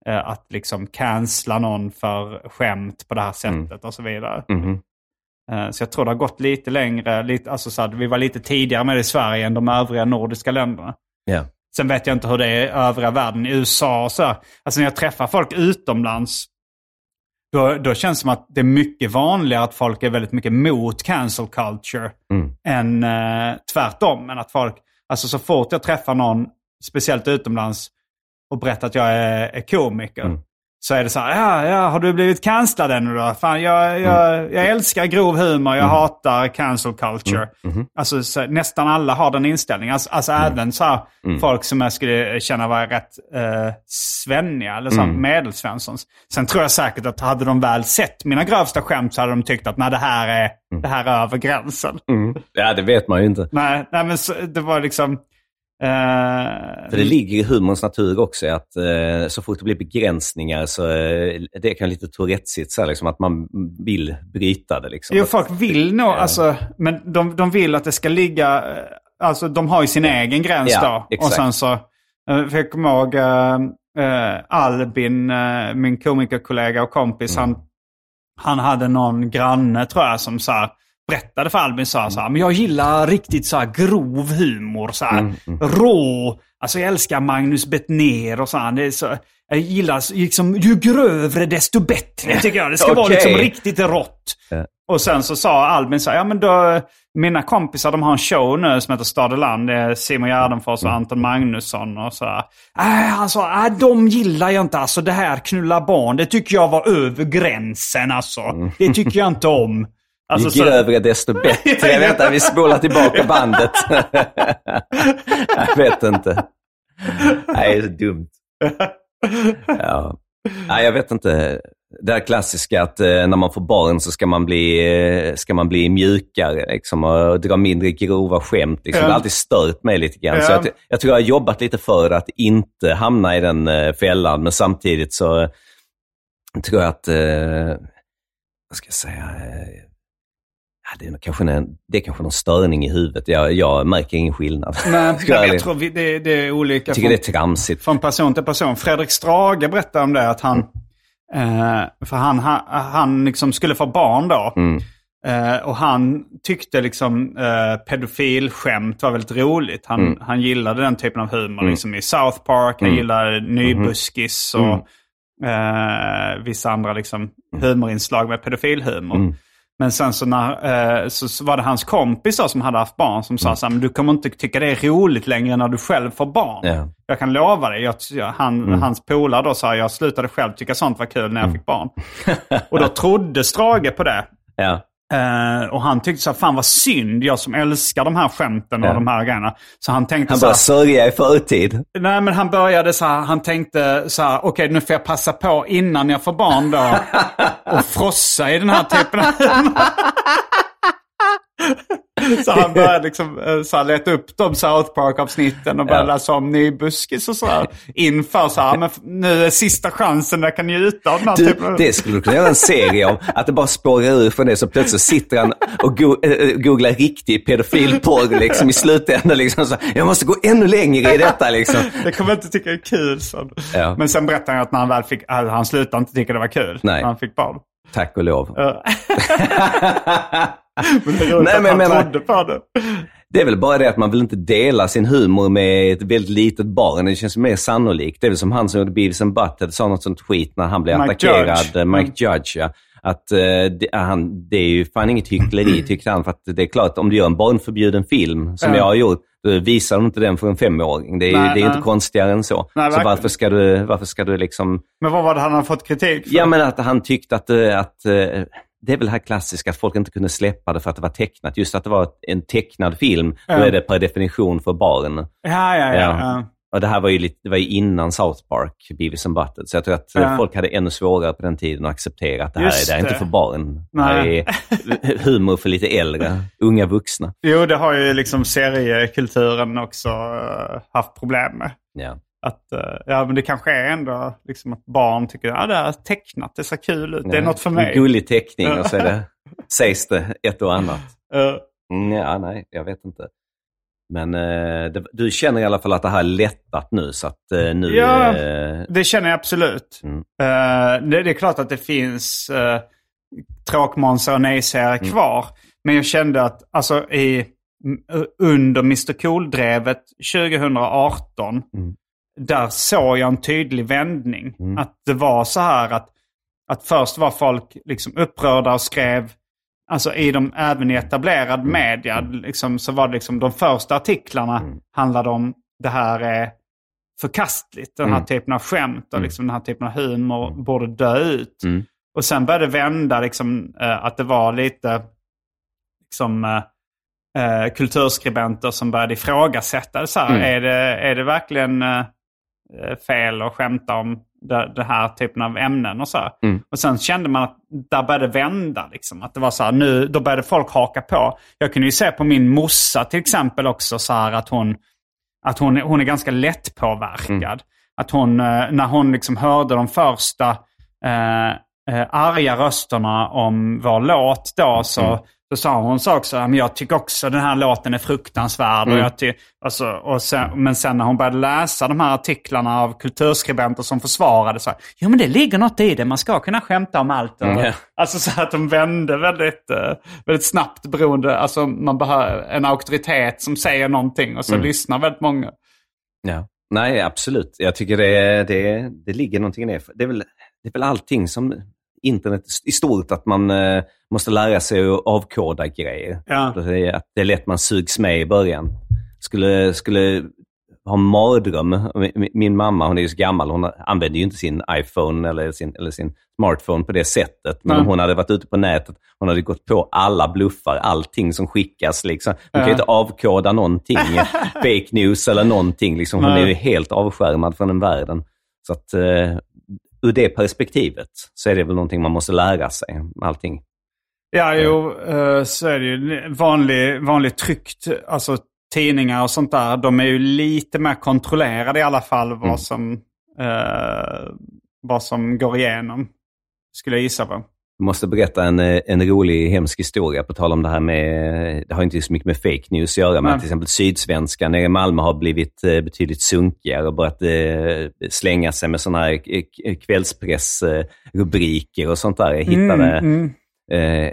eh, att liksom cancella någon för skämt på det här sättet och så vidare. Eh, Så jag tror det har gått lite längre. Lite, alltså så här, vi var lite tidigare med det i Sverige än de övriga nordiska länderna.
Ja.
Sen vet jag inte hur det är i övriga världen. I USA och så. här. Alltså när jag träffar folk utomlands. Då, då känns det som att det är mycket vanligare att folk är väldigt mycket mot cancel culture. Än eh, tvärtom. Men att folk, alltså så fort jag träffar någon, speciellt utomlands, och berättar att jag är, är komiker. Så är det så här, ja, ja, har du blivit cancellad ännu då? Fan, jag, jag, jag älskar grov humor, jag hatar cancel culture. Alltså så, nästan alla har den inställningen. Alltså, alltså även så här, folk som jag skulle känna var rätt eh, svenniga, eller så här, medelsvenssons. Sen tror jag säkert att hade de väl sett mina grövsta skämt så hade de tyckt att nej, det här är, det här är över gränsen.
ja, det vet man ju inte.
Nej, nej, men så, det var liksom... eh,
För det ligger i humorns natur också att eh, så fort det blir begränsningar så eh, det kan lite Tourettesigt så här, liksom, att man vill bryta det. Liksom.
Jo, folk vill nog, alltså, men de, de vill att det ska ligga, alltså de har ju sin egen gräns
Ja,
då.
exakt.
Och sen så, för jag kommer ihåg Albin, min komikerkollega och kompis,
Mm.
han, han hade någon granne tror jag som så här, berättade för Albin så här, så här, men jag gillar riktigt så här grov humor, så här,
Mm,
rå. Alltså jag älskar Magnus Bettner och så här, det är så, jag gillar liksom, ju grövre desto bättre tycker jag. Det ska vara
Okej.
liksom riktigt rått.
Ja.
Och sen så sa Albin så här, ja men då, mina kompisar de har en show nu som heter Stad och land. Det är Simon Gärdenfors och Anton Magnusson och så här. Äh, han sa, äh, de gillar jag inte alltså det här knulla barn. Det tycker jag var över gränsen alltså. Det tycker jag inte om. Alltså,
Ju
så-
grövre desto bättre. Vänta, vi spolar tillbaka bandet. jag vet inte. Nej, det är så dumt. Ja. Nej, jag vet inte. Det här klassiska att eh, när man får barn så ska man bli, eh, ska man bli mjukare liksom, och dra mindre grova skämt. Liksom.
Ja.
Det har alltid stört mig lite grann. Så
Ja.
jag, jag tror jag har jobbat lite för att inte hamna i den eh, fällan, men samtidigt så tror jag att, vad ska jag säga, ja, det, är kanske en, det är kanske någon störning i huvudet. Jag, jag märker ingen skillnad.
Nej,
jag
jag, tror vi, det, det är olika.
Jag tycker
från-
det är tramsigt.
från person till person. Fredrik Strage berättade om det, att han, eh, för han, han, han liksom skulle få barn då.
Mm.
Eh, och han tyckte liksom eh, pedofilskämt var väldigt roligt. Han,
Mm.
han gillade den typen av humor. Liksom i South Park, han gillade Nybuskis och
Mm.
eh, vissa andra liksom, humorinslag med pedofilhumor.
Mm.
Men sen så, när, eh, så, så var det hans kompis som hade haft barn som sa så här, men du kommer inte tycka det är roligt längre när du själv får barn.
Ja.
Jag kan lova dig. Jag, han, Hans polare då sa jag slutade själv tycka sånt var kul när jag fick barn. och då trodde Strage på det.
Ja.
Eh, och han tyckte så här, fan vad synd, jag som älskar de här skämten och
Ja.
de här grejerna. Så han tänkte
Han
så här,
sörja i förtid.
Nej, men han började så här, han tänkte så här, okej nu får jag passa på innan jag får barn då och frossa i den här typen av Så han började liksom eh, så här, leta upp de South Park-avsnitten och började
Ja.
läsa om ny buskis och så här. Inför så här, men nu är sista chansen jag kan njuta av den här
Du,
typen av...
det skulle du kunna göra en serie om. Att det bara spårar ur från det så plötsligt sitter han och go äh, googlar riktig pedofilporr liksom, i slutändan. Liksom, så, jag måste gå ännu längre i detta. Liksom.
Det kommer jag inte tycka är kul. Så.
Ja.
Men sen berättade han att när han väl fick, han slutade inte tycka det var kul.
Nej.
När han fick barn.
Tack och lov.
Ja. men det är roligt
Nej,
att
men jag menar-
trodde på det.
Det är väl bara det att man vill inte dela sin humor med ett väldigt litet barn. Det känns mer sannolikt. Det är väl som han som gjorde Beavis and Butthead sa något sånt skit när han blev
Mike
attackerad.
Judge.
Mike
Mm.
Judge, ja. Att eh, det, han, det är ju fan inget hyckleri tyckte han. För att det är klart, om du gör en barnförbjuden film, som
Ja.
jag har gjort, då visar de inte den för en femåring. Det är,
Nej,
det är
nej.
inte konstigare än så.
Nej,
så varför ska, du, varför ska du liksom...
Men vad var det han hade fått kritik för?
Ja, men att han tyckte att, eh, att eh, det är väl det här klassiska att folk inte kunde släppa det för att det var tecknat. Just att det var en tecknad film, då
Ja.
är det per definition för barn.
ja, ja, ja.
Ja. Och det här var ju, lite, det var ju innan South Park, Beavis and Butthead. Så jag tror att
Ja.
folk hade ännu svårare på den tiden att acceptera att det här
Just
är, det är inte
det.
för barn. Det här
Nej.
är humor för lite äldre, unga vuxna.
Jo, det har ju liksom seriekulturen också eh, haft problem med.
Ja.
Att, eh, ja, men det kanske är ändå liksom att barn tycker att ah, det här är tecknat, det ser kul ut, det är något för mig.
En gullig teckning och så är det, sägs det ett och annat.
Eh,
Mm, ja, nej, jag vet inte. Men eh, det, du känner i alla fall att det här är lättat nu, så att eh, nu...
Ja.
Eh,
det känner jag absolut.
Mm.
Eh, det, det är klart att det finns uh, tråkmånsar och nejsägare
Mm.
kvar. Men jag kände att alltså, i, under Mr Cool-drevet 2018
Mm.
Där såg jag en tydlig vändning.
Mm.
Att det var så här att, att först var folk liksom upprörda och skrev, alltså i de, även i etablerad
Mm.
media, liksom, så var det liksom de första artiklarna handlade om det här är förkastligt, den här
Mm.
typen av skämt och liksom den här typen av humor borde dö ut.
Mm.
Och sen började det vända, liksom, eh, att det var lite liksom, eh, eh, kulturskribenter som började ifrågasätta det. Så här,
Mm.
är, det, är det verkligen eh, fel att skämta om det, det här typen av ämnen och så?
Mm.
Och sen kände man att där började vända. Liksom. Att det var så här, nu, då började folk haka på. Jag kunde ju se på min morsa till exempel också så här att hon, att hon, hon är ganska lättpåverkad. Att hon, eh, när hon liksom hörde de första eh, eh, arga rösterna om vår låt då så, så sa hon så också, "Ja, men jag tycker också den här låten är fruktansvärd. Och jag ty- alltså, och sen, men sen när hon började läsa de här artiklarna av kulturskribenter som försvarade så här, jo men det ligger något i det, man ska kunna skämta om allt.
Mm.
Alltså så att de vände väldigt, eh, väldigt snabbt beroende, alltså man behöver en auktoritet som säger någonting och så lyssnar väldigt många.
Ja. Nej, absolut. Jag tycker det, det, det ligger någonting i det. Det är, väl, det är väl allting som internet i stort, att man eh, måste lära sig att avkoda grejer.
Ja.
Det, är, att det är lätt man sugs med i början. Skulle, skulle ha en mardröm. Min, mamma, hon är ju så gammal, hon använder ju inte sin iPhone eller sin, eller sin smartphone på det sättet. Men om hon hade varit ute på nätet, hon hade gått på alla bluffar, allting som skickas. Liksom. Hon kan ju inte avkoda någonting, fake news eller någonting. Liksom. Hon
Nej.
är ju helt avskärmad från den världen. Så att eh, ur det perspektivet så är det väl någonting man måste lära sig, allting.
Ja, jo, eh, så är det ju. Vanlig, vanlig tryckt, alltså tidningar och sånt där, de är ju lite mer kontrollerade i alla fall vad,
Mm.
som, eh, vad som går igenom. Skulle jag gissa på.
Jag måste berätta en, eh, en rolig, hemsk historia på tal om det här med, det har inte så mycket med fake news att göra, men att till exempel Sydsvenskan nere i Malmö har blivit eh, betydligt sunkigare och börjat eh, slänga sig med sådana här kvällspressrubriker och sånt där. Jag hittade
Mm, mm.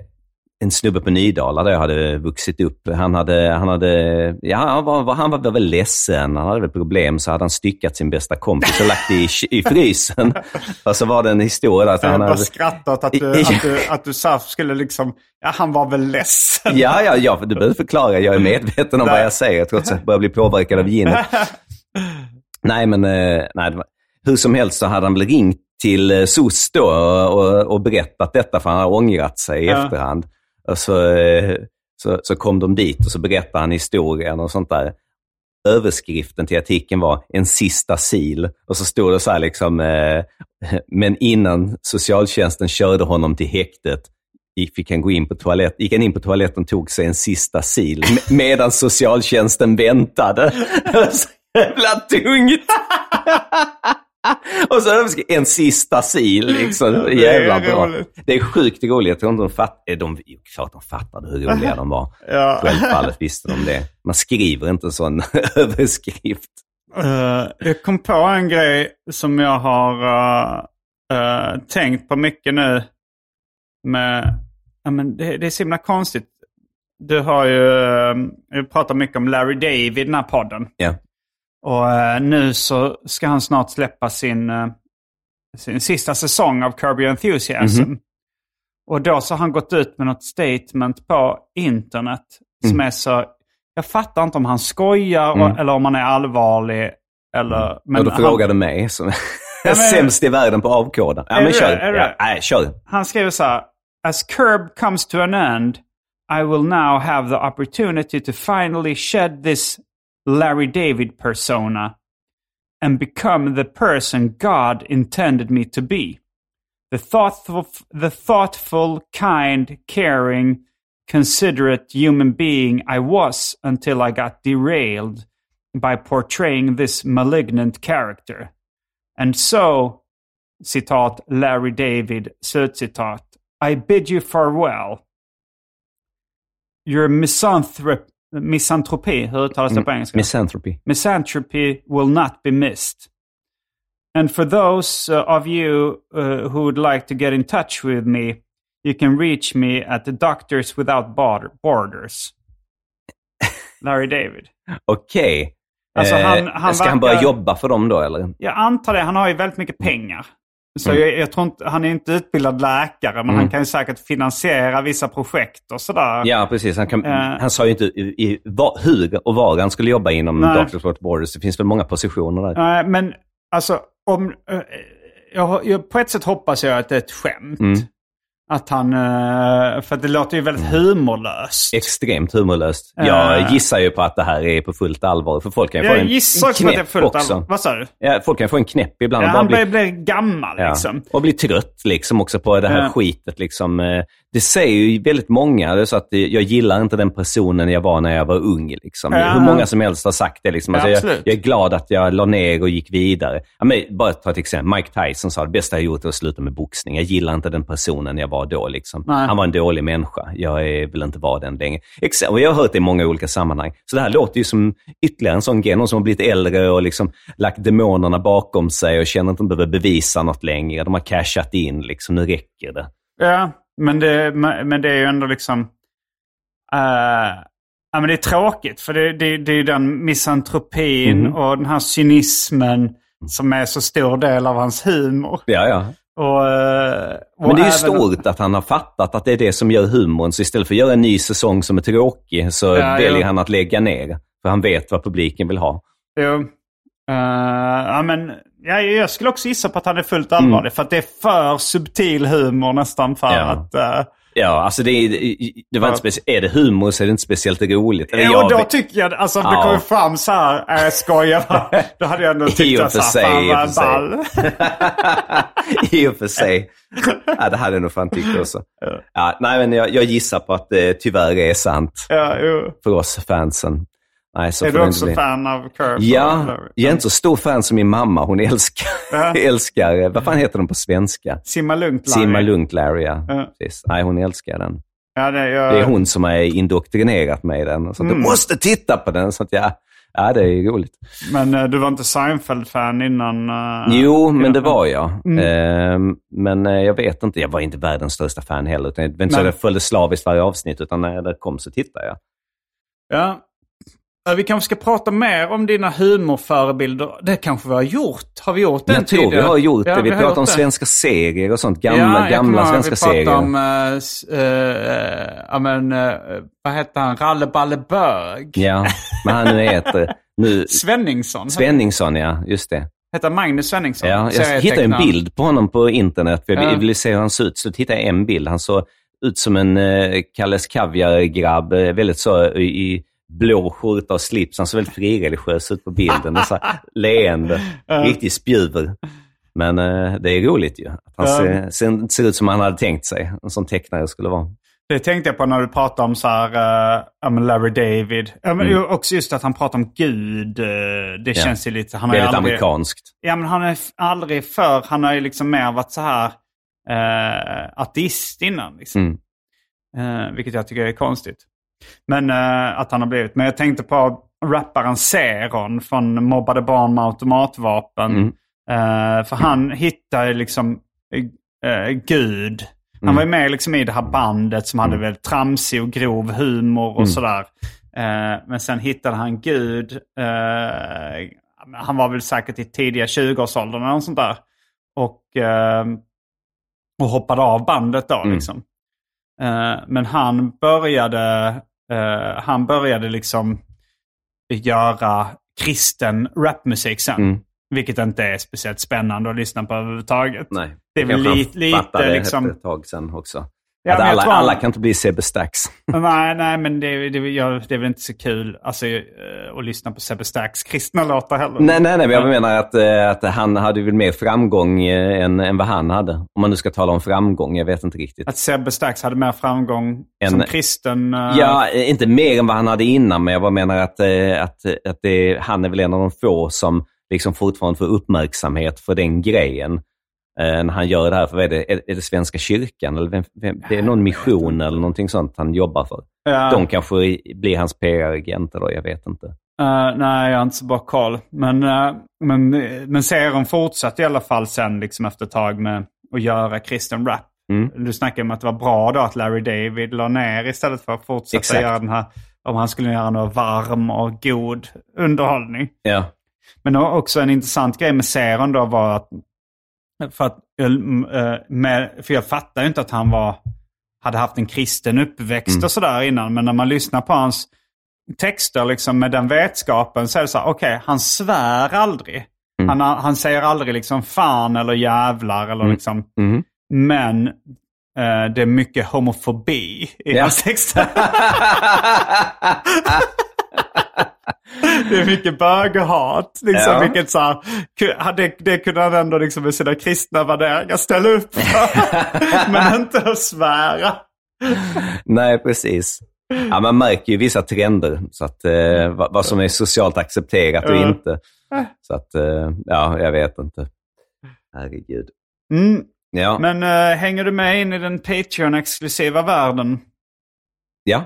En snubbe på Nydala där jag hade vuxit upp. Han, hade, han, hade, ja, han, var, han var väl ledsen, han hade väl problem, så hade han styckat sin bästa kompis och lagt i, i frysen. och så var det en historia. Att
Jag
han
har bara
hade,
skrattat att du, att du, att du sa, skulle liksom, ja han var väl ledsen.
ja, ja, ja, du behöver förklara. Jag är medveten om vad jag säger, trots att jag börjar bli påverkad av ginet. Nej, men eh, nej, var, hur som helst så hade han väl ringt till eh, SOS då och, och, berättat detta för han hade ångrat sig i
Ja.
efterhand. Och så, eh, så, så kom de dit och så berättade han historien och sånt där. Överskriften till artikeln var en sista sil och så stod det så här liksom, eh, men innan socialtjänsten körde honom till häktet gick, fick han gå in på toalett, gick han in på toaletten och tog sig en sista sil medan socialtjänsten väntade. så jävla tungt! Och så en sista sil liksom. Det är jävla
Det
bra.
roligt.
Det är sjukt roligt. Inte de fattar. De, jo, klart de fattade hur roliga de var.
Ja.
Självfallet visste de det. Man skriver inte en sån överskrift.
Eh, jag kom på en grej som jag har eh, eh, tänkt på mycket nu. Med, ja, men det, det är så himla konstigt. Du har ju uh, jag pratar mycket om Larry David i den här podden.
Ja.
Och eh, nu så ska han snart släppa sin, eh, sin sista säsong av Curb Your Enthusiasm. Och då så har han gått ut med något statement på internet som är så... Jag fattar inte om han skojar och, eller om han är allvarlig. Eller, men
och
han,
frågade mig som är sämst i världen på avkoda. Ja, men
det
kör. Ja, nej, kör.
han skriver så här. As Curb comes to an end, I will now have the opportunity to finally shed this Larry David persona and become the person God intended me to be. The thoughtful, the thoughtful, kind, caring, considerate human being I was until I got derailed by portraying this malignant character. And so, citat Larry David, slutcitat, I bid you farewell. Your misanthrop- misanthropy, hur uttalas det på engelska?
Misanthropy.
misanthropy will not be missed. And for those uh, of you uh, who would like to get in touch with me, you can reach me at the Doctors Without Border- Borders. Larry David.
Okej.
Alltså,
Eh,
han- han
ska han börja
verkar-
jobba för dem då eller?
Jag antar det. Han har ju väldigt mycket pengar. Så
Mm.
jag, jag tror inte, han är inte utbildad läkare, men han kan ju säkert finansiera vissa projekt och sådär.
Ja, precis. Han, kan,
Eh.
han sa ju inte i, i, var, hur och var han skulle jobba inom
Nej.
Doctors Without Borders. Det finns väl många positioner där.
Nej, men alltså om... eh, jag, jag, på ett sätt hoppas jag att det är ett skämt.
Mm.
Att han... eh, För att det låter ju väldigt humorlöst.
Extremt humorlöst.
Eh.
Jag gissar ju på att det här är på fullt allvar. För folk kan ju få
Jag
en,
gissar också att det är
knäpp
fullt
också.
allvar. Vad sa du?
Ja, folk kan få en knäpp ibland
Ja, han börjar bli gammal
ja,
liksom.
och bli trött liksom också på det här
Ja.
skitet. Liksom. Eh, Det säger ju väldigt många, det är så att eh, jag gillar inte den personen jag var när jag var ung. Liksom.
Ja.
Hur många som helst har sagt det. Liksom. Alltså, jag, jag är glad att jag la ner och gick vidare. Ja, men, bara ta ett exempel. Mike Tyson sa det bästa jag gjort är att sluta med boxning. Jag gillar inte den personen jag var då. Liksom.
Nej.
Han var en dålig människa. Jag vill inte vara den längre. Exa- Och jag har hört det i många olika sammanhang. Så det här låter ju som ytterligare en sån grej. Någon som har blivit äldre och liksom lagt demonerna bakom sig och känner att de behöver bevisa något längre. De har cashat in. Liksom, nu räcker det.
Ja, men det, men det är ju ändå liksom... eh, ja, men det är tråkigt, för det, det, det är ju den misantropin
Mm.
och den här cynismen som är så stor del av hans humor.
Ja, ja.
Och, eh, och
Men det är ju stort att han har fattat att det är det som gör humorn. Så istället för att göra en ny säsong som är tråkig så
Ja,
väljer
ja.
han att lägga ner. För han vet vad publiken vill ha.
Jo. Eh, ja, men, ja, jag skulle också gissa på att han är fullt allvarlig. För att det är för subtil humor nästan för
Ja.
att... eh,
Ja, alltså det är, det var inte speci- är det humor så är det inte speciellt roligt. Eller
Ja, och då tycker jag, alltså om det
Ja.
kommer fram så här, äh, skojar bara. Då hade jag ändå tyckt att fan vad
sig.
ball.
I och för sig. Ja, det hade jag nog fan tyckt också. Ja, nej, men jag, jag gissar på att det tyvärr är sant
Ja, jo.
för oss fansen. Nej, så
Är du också
bli.
fan av Curb?
Ja,
Eller-
jag är inte så stor fan som min mamma. Hon älskar,
Ja.
älskar vad fan heter den på svenska?
Simma lugnt Larry.
Simma lugnt Larry, ja.
Ja.
Precis. Nej, hon älskar den.
Ja, det, jag,
Det är hon som har indoktrinerat mig i den. Så
Mm.
du måste titta på den. Så att jag, Ja, det är roligt.
Men eh, du var inte Seinfeld-fan innan? eh,
Jo, men det var jag. Ehm, men eh, jag vet inte, jag var inte världens största fan heller. Utan var inte så jag följde slaviskt varje avsnitt, utan när det kom så tittade jag.
Ja. Vi kanske ska prata mer om dina humorförebilder. Det kanske vi har gjort. Har vi gjort det
jag tror vi har gjort
Ja,
det. Vi,
har
pratar om
det.
svenska serier och sånt. Gamla,
Ja,
gamla svenska
vi
serier.
om, eh, s- eh, ja men, eh, vad hette han, Ralle Balle Bög?
Ja, men han nu heter... Nu,
Svenningsson.
Svenningsson, ja. Just det.
Hette Magnus Svenningsson?
Ja, jag hittade en bild på honom på internet. För jag
Ja.
ville se hur han såg ut. Så hittade jag en bild. Han såg ut som en Kalles Kaviar-grabb. Väldigt så i blå skjorta och slips. Han såg väldigt frireligiös ut på bilden. Och så här, leende. Riktig spjuver. Men eh, det är roligt ju. Att han ser, ser, ser ut som han hade tänkt sig. En sån tecknare skulle vara.
Det tänkte jag på när du pratade om så här, men Larry David. Ja, men ju Också just att han pratar om Gud. eh, det
Mm. Ja.
känns ju lite... Han ju
Väldigt
aldrig,
amerikanskt.
Ja, men han f- aldrig för... Han har ju liksom mer varit så här eh, ateist innan. Liksom.
Mm.
Eh, vilket jag tycker är konstigt. Men eh, att han har blivit. Men jag tänkte på rapparen Zeron från Mobbade barn med automatvapen.
Mm.
Eh, för han hittar liksom eh, Gud. Han
Mm.
var ju med liksom i det här bandet som hade väldigt tramsig och grov humor och
Mm.
sådär. Men sen hittade han Gud. Han var väl säkert i tidiga 20-årsåldern eller något sånt där. Och, eh, och hoppade av bandet då
Mm.
liksom. Men han började, eh, han började liksom göra kristen rapmusik sen.
Mm.
Vilket inte är speciellt spännande att lyssna på överhuvudtaget.
Nej.
Det är väl li- lite liksom-
ett tag sen också.
Ja,
att alla,
tror
alla kan inte bli Sebbe Stax.
nej, nej, men det, det, jag, det är väl inte så kul alltså, eh, att lyssna på Sebbe Stax kristna låtar heller.
Nej, nej, nej, men jag menar att, eh, att han hade väl mer framgång eh, än, än vad han hade. Om man nu ska tala om framgång, jag vet inte riktigt.
Att Sebbe Stax hade mer framgång som
En-
kristen.
Ja, inte mer än vad han hade innan, men jag bara menar att, att, att det, han är väl en av de få som liksom fortfarande får uppmärksamhet för den grejen. Eh, när han gör det här, för vad är det, är, det Svenska kyrkan? Eller vem, vem, det är någon mission eller någonting sånt han jobbar för.
ja.
De kanske blir hans PR-agenter då, jag vet inte.
Eh, nej, jag har inte så bra koll. Men, uh, men, men serien fortsatte i alla fall sen liksom efter ett tag med att göra kristen rap.
Mm.
Du snackade om att det var bra då att Larry David la ner istället för att fortsätta
Exakt.
göra den här, om han skulle göra någon varm och god underhållning.
Ja,
Men också en intressant grej med serien då var att, för, att, eh, med, för jag fattar ju inte att han var, hade haft en kristen uppväxt
Mm.
och sådär innan. Men när man lyssnar på hans texter liksom med den vetskapen så är det så här, okej, han svär aldrig.
Mm.
Han, han säger aldrig liksom fan eller jävlar eller
Mm.
liksom,
Mhm.
men eh, det är mycket homofobi i
Ja.
hans texter. Det är mycket böghat. Liksom,
Ja.
vilket så här, ku- det, det kunde han ändå liksom med sina kristna värderingar ställa upp för. Men inte att svära.
Nej, precis. Ja, man märker ju vissa trender, så att, eh, vad, vad som är socialt accepterat och inte. Så att, eh, ja, jag vet inte. Herregud.
Mm.
Ja,
Men eh, hänger du med in i den Patreon-exklusiva världen?
ja.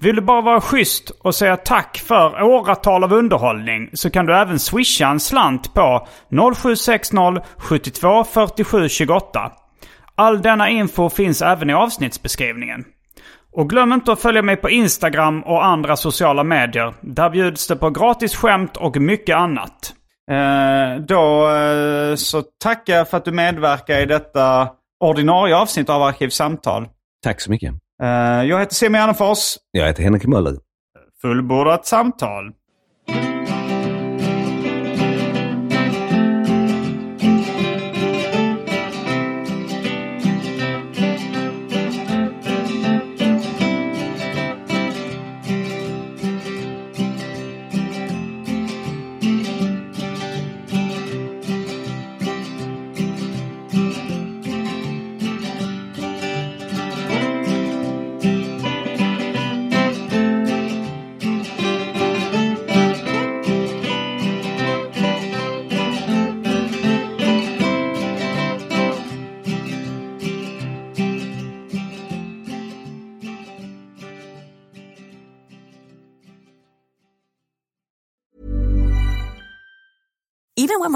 Vill du bara vara schysst och säga tack för åratal av underhållning så kan du även swisha en slant på 0760 72 47 28. All denna info finns även i avsnittsbeskrivningen. Och glöm inte att följa mig på Instagram och andra sociala medier. Där bjuds det på gratis skämt och mycket annat. Eh, då eh, så tackar jag för att du medverkar i detta ordinarie avsnitt av Arkivsamtal.
Tack så mycket.
Eh, jag heter Simon Gärdenfors.
Jag heter Henrik Möller.
Fullbordat samtal.